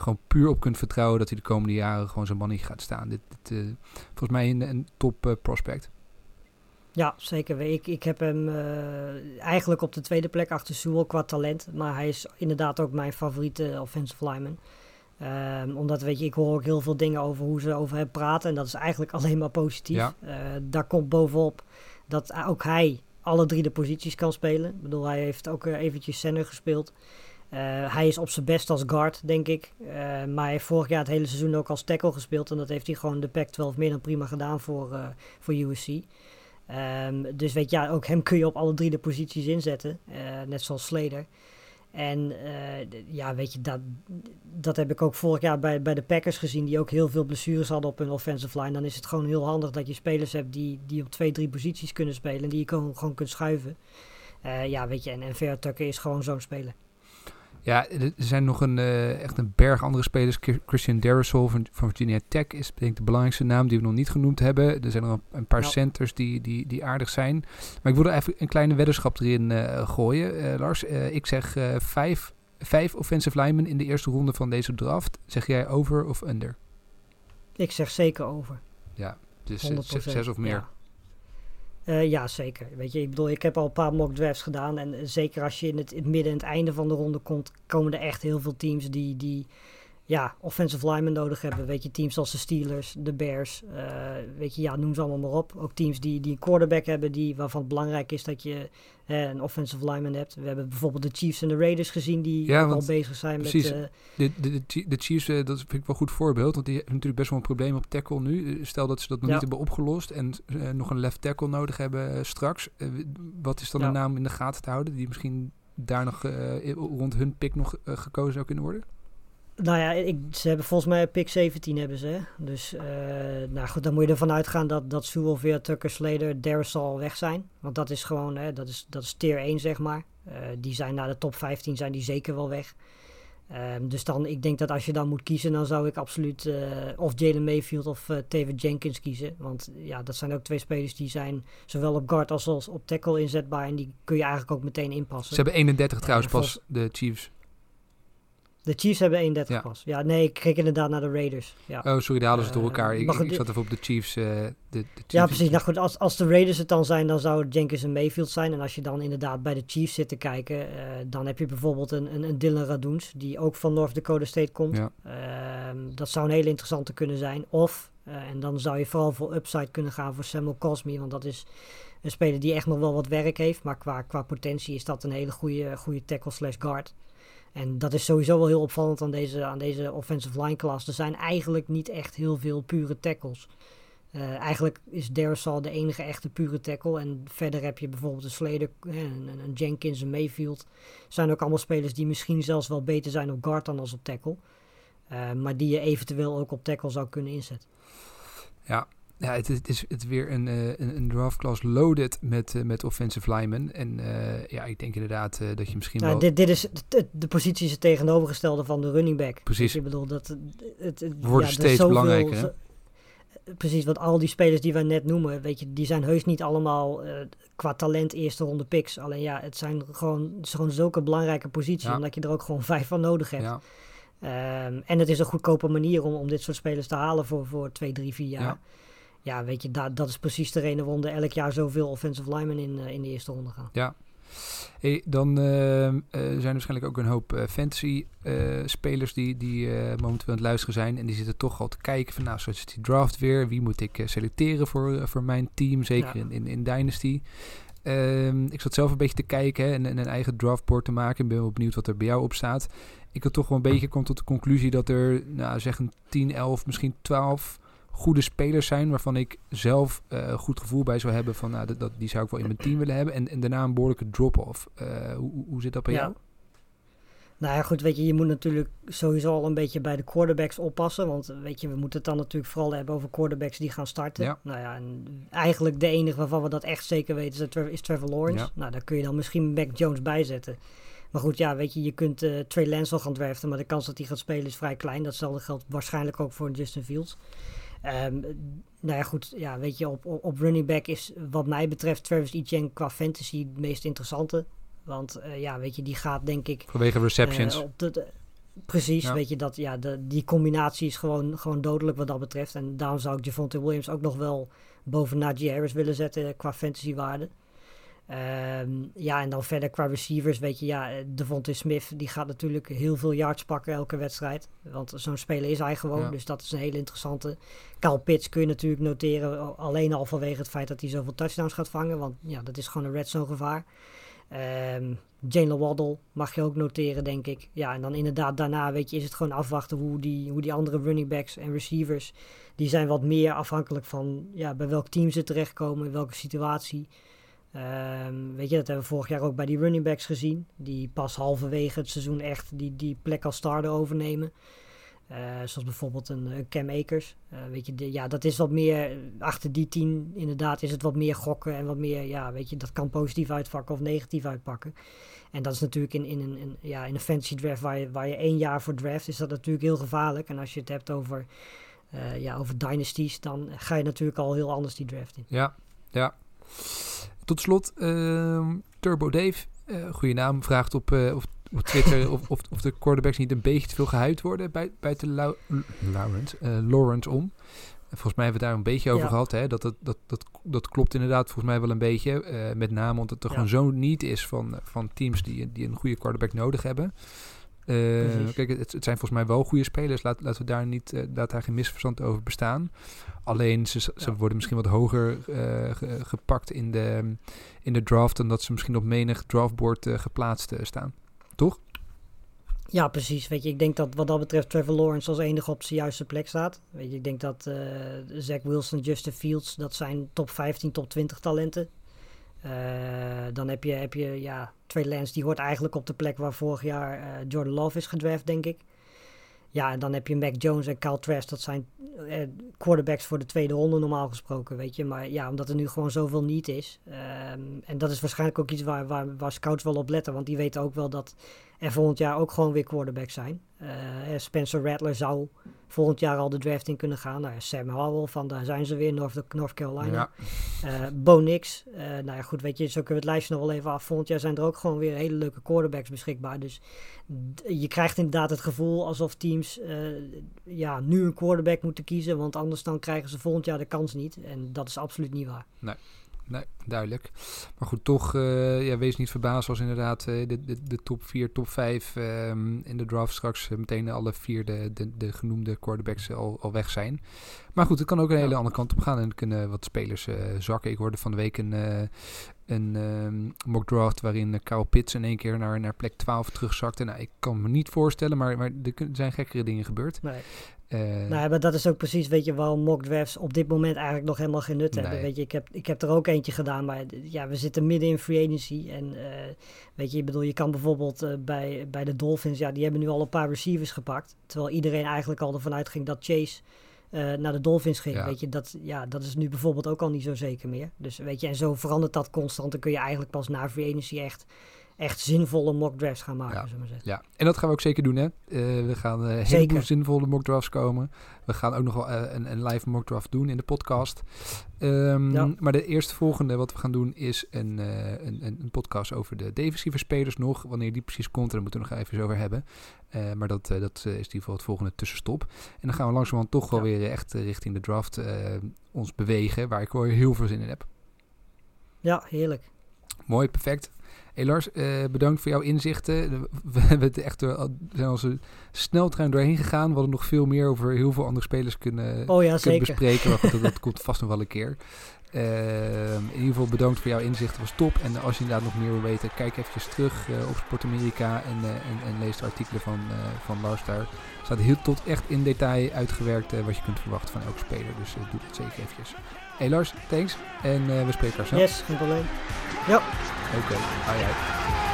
B: gewoon puur op kunt vertrouwen dat hij de komende jaren gewoon zijn mannetje gaat staan. Dit, dit, eh, volgens mij een, een top eh, prospect.
C: Ja, zeker. Ik, ik heb hem eh, eigenlijk op de tweede plek achter Sewell qua talent. Maar hij is inderdaad ook mijn favoriete offensive lineman. Ehm, omdat, weet je, ik hoor ook heel veel dingen over hoe ze over hem praten. En dat is eigenlijk alleen maar positief.
B: Ja.
C: Daar komt bovenop dat ook hij alle drie de posities kan spelen. Ik bedoel, hij heeft ook eventjes center gespeeld. Eh, hij is op zijn best als guard, denk ik. Eh, maar hij heeft vorig jaar het hele seizoen ook als tackle gespeeld. En dat heeft hij gewoon de Pac-12 meer dan prima gedaan voor, eh, voor USC. Ehm, dus weet je, ja, ook hem kun je op alle drie de posities inzetten. net zoals Slater. En ja, weet je, dat, dat heb ik ook vorig jaar bij, bij de Packers gezien, die ook heel veel blessures hadden op hun offensive line. Dan is het gewoon heel handig dat je spelers hebt die, die op twee, drie posities kunnen spelen en die je gewoon, gewoon kunt schuiven. Ja, weet je, en, en Tucker is gewoon zo'n speler.
B: Ja, er zijn nog een, eh, echt een berg andere spelers. Christian Darrisol van, van Virginia Tech is denk ik de belangrijkste naam die we nog niet genoemd hebben. Er zijn nog een, paar
C: Ja.
B: centers die, die, die aardig zijn. Maar ik wilde even een kleine weddenschap erin eh, gooien. Eh, Lars, ik zeg vijf, vijf offensive linemen in de eerste ronde van deze draft. Zeg jij over of under?
C: Ik zeg zeker over.
B: Dus
C: 100%.
B: zes, zes of meer.
C: Ja. Eh, ja, zeker. Weet je, ik bedoel, ik heb al een paar mock drafts gedaan. En eh, zeker als je in het, in het midden en het einde van de ronde komt, komen er echt heel veel teams die, die ja, offensive linemen nodig hebben. Weet je, teams als de Steelers, de Bears, eh, weet je, ja, noem ze allemaal maar op. Ook teams die, die een quarterback hebben, die, waarvan het belangrijk is dat je een offensive lineman hebt. We hebben bijvoorbeeld de Chiefs en de Raiders gezien, die
B: Ja,
C: al bezig zijn
B: precies.
C: met... eh,
B: De, de, de, Chi- de Chiefs, eh, dat vind ik wel een goed voorbeeld. Want die hebben natuurlijk best wel een probleem op tackle nu. Stel dat ze dat nog
C: Ja.
B: niet hebben opgelost en nog een left tackle nodig hebben straks. Wat is dan
C: Ja.
B: een naam in de gaten te houden die misschien daar nog rond hun pick nog gekozen zou kunnen worden?
C: Nou ja, ik, ze hebben volgens mij pick 17 hebben ze. hè. Dus eh, nou goed, dan moet je ervan uitgaan dat, dat Sewell, Veer, Tucker, Slater, Darrisol weg zijn. Want dat is gewoon, hè, dat, is, dat is tier 1 zeg maar. Eh, die zijn naar de top 15 zijn die zeker wel weg. Ehm, dus dan, ik denk dat als je dan moet kiezen, dan zou ik absoluut eh, of Jalen Mayfield of David Jenkins kiezen. Want ja, dat zijn ook twee spelers die zijn zowel op guard als, als op tackle inzetbaar. En die kun je eigenlijk ook meteen inpassen.
B: Ze hebben 31 trouwens pas, de Chiefs.
C: De Chiefs hebben 31
B: Ja.
C: pas. Ja, nee, ik keek inderdaad naar de Raiders. Ja.
B: Oh, sorry, daar hadden ze het door
C: Eh,
B: elkaar. Ik, zat even op de Chiefs. eh, de, de Chiefs
C: Ja, precies. Nou goed, als, als de Raiders het dan zijn, dan zou het Jenkins en Mayfield zijn. En als je dan inderdaad bij de Chiefs zit te kijken, eh, dan heb je bijvoorbeeld een, een, een Dylan Radoens, die ook van North Dakota State komt.
B: Ja.
C: Ehm, dat zou een hele interessante kunnen zijn. Of, en dan zou je vooral voor upside kunnen gaan voor Samuel Cosme, want dat is een speler die echt nog wel wat werk heeft. Maar qua, qua potentie is dat een hele goede, goede tackle slash guard. En dat is sowieso wel heel opvallend aan deze, aan deze offensive line class. Er zijn eigenlijk niet echt heel veel pure tackles. Eh, eigenlijk is Darrisal de enige echte pure tackle. En verder heb je bijvoorbeeld een Slater, eh, een, een- een Jenkins, een Mayfield. zijn ook allemaal spelers die misschien zelfs wel beter zijn op guard dan als op tackle. Eh, maar die je eventueel ook op tackle zou kunnen inzetten.
B: Ja, ja het, is- het is het is weer een, eh, een, een draft class loaded met, eh, met offensive linemen. En eh, ja, ik denk inderdaad dat je misschien
C: Nou,
B: wel...
C: dit, dit is de positie is het tegenovergestelde van de running back.
B: Precies.
C: Ik bedoel, dat, het, het,
B: Worden
C: is
B: steeds
C: zoveel-
B: belangrijker, hè?
C: Precies, want al die spelers die wij net noemen, weet je, die zijn heus niet allemaal qua talent eerste ronde picks. Alleen ja, het zijn gewoon, het is gewoon zulke belangrijke posities,
B: Ja.
C: omdat je er ook gewoon vijf van nodig hebt.
B: ja,
C: Ehm, en het is een goedkope manier om, om dit soort spelers te halen voor, voor twee, drie, vier jaar.
B: Ja.
C: Ja, weet je, dat, dat is precies de reden waarom er elk jaar zoveel offensive linemen in, eh, in de eerste ronde gaan.
B: ja. Hey, dan uh, uh, zijn er waarschijnlijk ook een hoop uh, fantasy spelers die, die momenteel aan het luisteren zijn. En die zitten toch al te kijken van nou, zoals die draft weer. Wie moet ik selecteren voor, voor mijn team, zeker ja. in, in, in Dynasty. Um, ik zat zelf een beetje te kijken hè, en, en, een eigen draftboard te maken. Ik ben wel benieuwd wat er bij jou op staat. Ik had toch wel een beetje komt tot de conclusie dat er, nou zeg een 10, 11, misschien 12 goede spelers zijn waarvan ik zelf uh, goed gevoel bij zou hebben van nou, dat, dat, die zou ik wel in mijn team willen hebben. En, en daarna een behoorlijke drop-off. Uh, hoe, hoe zit dat bij
C: ja.
B: jou?
C: Nou ja, goed, weet je, je moet natuurlijk sowieso al een beetje bij de quarterbacks oppassen. Want weet je, we moeten het dan natuurlijk vooral hebben over quarterbacks die gaan starten.
B: Ja.
C: Nou ja, en eigenlijk de enige waarvan we dat echt zeker weten is, Trevor, is Trevor Lawrence.
B: Ja.
C: Nou, daar kun je dan misschien Mac Jones bij zetten. Maar goed, ja, weet je, je kunt uh, Trey Lance wel gaan draften, maar de kans dat hij gaat spelen is vrij klein. Datzelfde geldt waarschijnlijk ook voor Justin Fields. Um, nou ja, goed, ja, weet je, op, op, op running back is wat mij betreft Travis Etienne qua fantasy het meest interessante. Want uh, ja, weet je, die gaat denk ik...
B: Vanwege receptions.
C: Uh, op de, de, precies, ja. weet je, dat, ja, de, die combinatie is gewoon, gewoon dodelijk wat dat betreft. En daarom zou ik Javonte Williams ook nog wel boven Najee Harris willen zetten qua fantasywaarde. Um, ja, en dan verder qua receivers, weet je, ja, Devontae Smith, die gaat natuurlijk heel veel yards pakken elke wedstrijd. Want zo'n speler is hij gewoon,
B: Ja.
C: dus dat is een hele interessante. Kyle Pitts kun je natuurlijk noteren, alleen al vanwege het feit dat hij zoveel touchdowns gaat vangen, want ja, dat is gewoon een red zone gevaar. Um, Jalen Waddle mag je ook noteren, denk ik. Ja, en dan inderdaad daarna, weet je, is het gewoon afwachten hoe die, hoe die andere running backs en receivers, die zijn wat meer afhankelijk van, ja, bij welk team ze terechtkomen, in welke situatie. Um, weet je, dat hebben we vorig jaar ook bij die running backs gezien. Die pas halverwege het seizoen echt die, die plek als starter overnemen. Uh, zoals bijvoorbeeld een, Cam Akers. Uh, weet je, ja, dat is wat meer, achter die tien inderdaad is het wat meer gokken en wat meer, ja, weet je, dat kan positief uitpakken of negatief uitpakken. En dat is natuurlijk in, in, een, in, ja, in een fantasy draft waar je, waar je één jaar voor draft, is dat natuurlijk heel gevaarlijk. En als je het hebt over, uh, ja, over dynasties, dan ga je natuurlijk al heel anders die draft in.
B: Ja, ja. Tot slot, uh, Turbo Dave, uh, goede naam, vraagt op, uh, of, op Twitter of, of, of, de quarterbacks niet een beetje te veel gehuid worden bij, buiten Lau Lawrence, uh, Lawrence om. Volgens mij hebben we daar een beetje over
C: Ja.
B: gehad. Hè? Dat, dat, dat, dat, dat klopt inderdaad volgens mij wel een beetje. Uh, met name omdat het
C: Ja.
B: gewoon zo niet is van, van teams die, die een goede quarterback nodig hebben. Uh, kijk, het, het zijn volgens mij wel goede spelers. Laat, laten we daar niet, uh, laat daar geen misverstand over bestaan. Alleen ze, ze
C: Ja.
B: worden misschien wat hoger uh, ge, gepakt in de, in de draft dan dat ze misschien op menig draftboard uh, geplaatst staan. Toch?
C: Ja, precies. Weet je, ik denk dat wat dat betreft Trevor Lawrence als enige op zijn juiste plek staat. Weet je, ik denk dat Zach Wilson, Justin Fields, dat zijn top 15, top 20 talenten. Uh, dan heb je, heb je ja, Trey Lance, die hoort eigenlijk op de plek waar vorig jaar uh, Jordan Love is gedraft, denk ik. Ja, en dan heb je Mac Jones en Kyle Trask, dat zijn uh, quarterbacks voor de tweede ronde normaal gesproken, weet je. Maar ja, omdat er nu gewoon zoveel niet is. Um, en dat is waarschijnlijk ook iets waar, waar scouts wel op letten, want die weten ook wel dat er volgend jaar ook gewoon weer quarterbacks zijn. Uh, Spencer Rattler zou volgend jaar al de draft in kunnen gaan. Nou, Sam Howell, van daar zijn ze weer, North, North Carolina. Ja. Uh, Bo Nix, uh, nou ja goed, weet je, zo kunnen we het lijstje nog wel even af. Volgend jaar zijn er ook gewoon weer hele leuke quarterbacks beschikbaar. Dus je krijgt inderdaad het gevoel alsof teams ja, nu een quarterback moeten kiezen, want anders dan krijgen ze volgend jaar de kans niet. En dat is absoluut niet waar.
B: Nee. Nee, duidelijk. Maar goed, toch, uh, ja, wees niet verbaasd als inderdaad uh, de, de, de top 4, top 5 um, in de draft straks uh, meteen alle vier de, de, de genoemde quarterbacks al, al weg zijn. Maar goed, het kan ook een hele andere kant op gaan en kunnen wat spelers uh, zakken. Ik hoorde van de week een, een um, mock draft waarin Kyle Pitts in één keer naar, naar plek 12 terugzakte. Nou, ik kan me niet voorstellen, maar, maar er zijn gekkere dingen gebeurd.
C: Nee. Uh, nou, maar dat is ook precies, weet je, waarom mock drafts op dit moment eigenlijk nog helemaal geen nut
B: nee.
C: hebben. Weet je, ik heb, ik heb er ook eentje gedaan, maar ja, we zitten midden in free agency. En uh, weet je, ik bedoel, je kan bijvoorbeeld uh, bij, bij de Dolphins, ja, die hebben nu al een paar receivers gepakt. Terwijl iedereen eigenlijk al ervan uitging dat Chase naar de Dolphins ging.
B: Ja.
C: Weet je, dat, ja, dat is nu bijvoorbeeld ook al niet zo zeker meer. Dus weet je, en zo verandert dat constant. Dan kun je eigenlijk pas na free agency echt echt zinvolle mock drafts gaan maken,
B: ja.
C: zullen we zeggen.
B: Ja, en dat gaan we ook zeker doen, hè. Uh, we gaan uh, heel zinvolle mock drafts komen. We gaan ook nog wel uh, een, een, live mock draft doen in de podcast. Um, ja. Maar de eerste volgende wat we gaan doen is een, een, een, podcast over de defensieve spelers nog. Wanneer die precies komt, daar moeten we nog even over hebben. Maar dat, dat is in ieder geval het volgende tussenstop. En dan gaan we langzamerhand toch wel ja. weer echt richting de draft ons bewegen. Waar ik wel heel veel zin in heb.
C: Ja, heerlijk.
B: Mooi, perfect. Hey Lars, eh, bedankt voor jouw inzichten. We hebben echt door, zijn als een sneltrein doorheen gegaan. We hadden nog veel meer over heel veel andere spelers kunnen,
C: Oh ja,
B: kunnen
C: zeker.
B: bespreken. Maar goed, dat, dat komt vast nog wel een keer. Ehm, in ieder geval bedankt voor jouw inzichten, was top. En als je inderdaad nog meer wil weten, kijk eventjes terug eh, op Sport Amerika en, en, en lees de artikelen van, van Lars daar. Er staat heel tot echt in detail uitgewerkt wat je kunt verwachten van elke speler. Dus doe dat zeker eventjes. Hey Lars, thanks. En eh, we spreken elkaar snel.
C: Yes, geen probleem.
B: Oké, bye.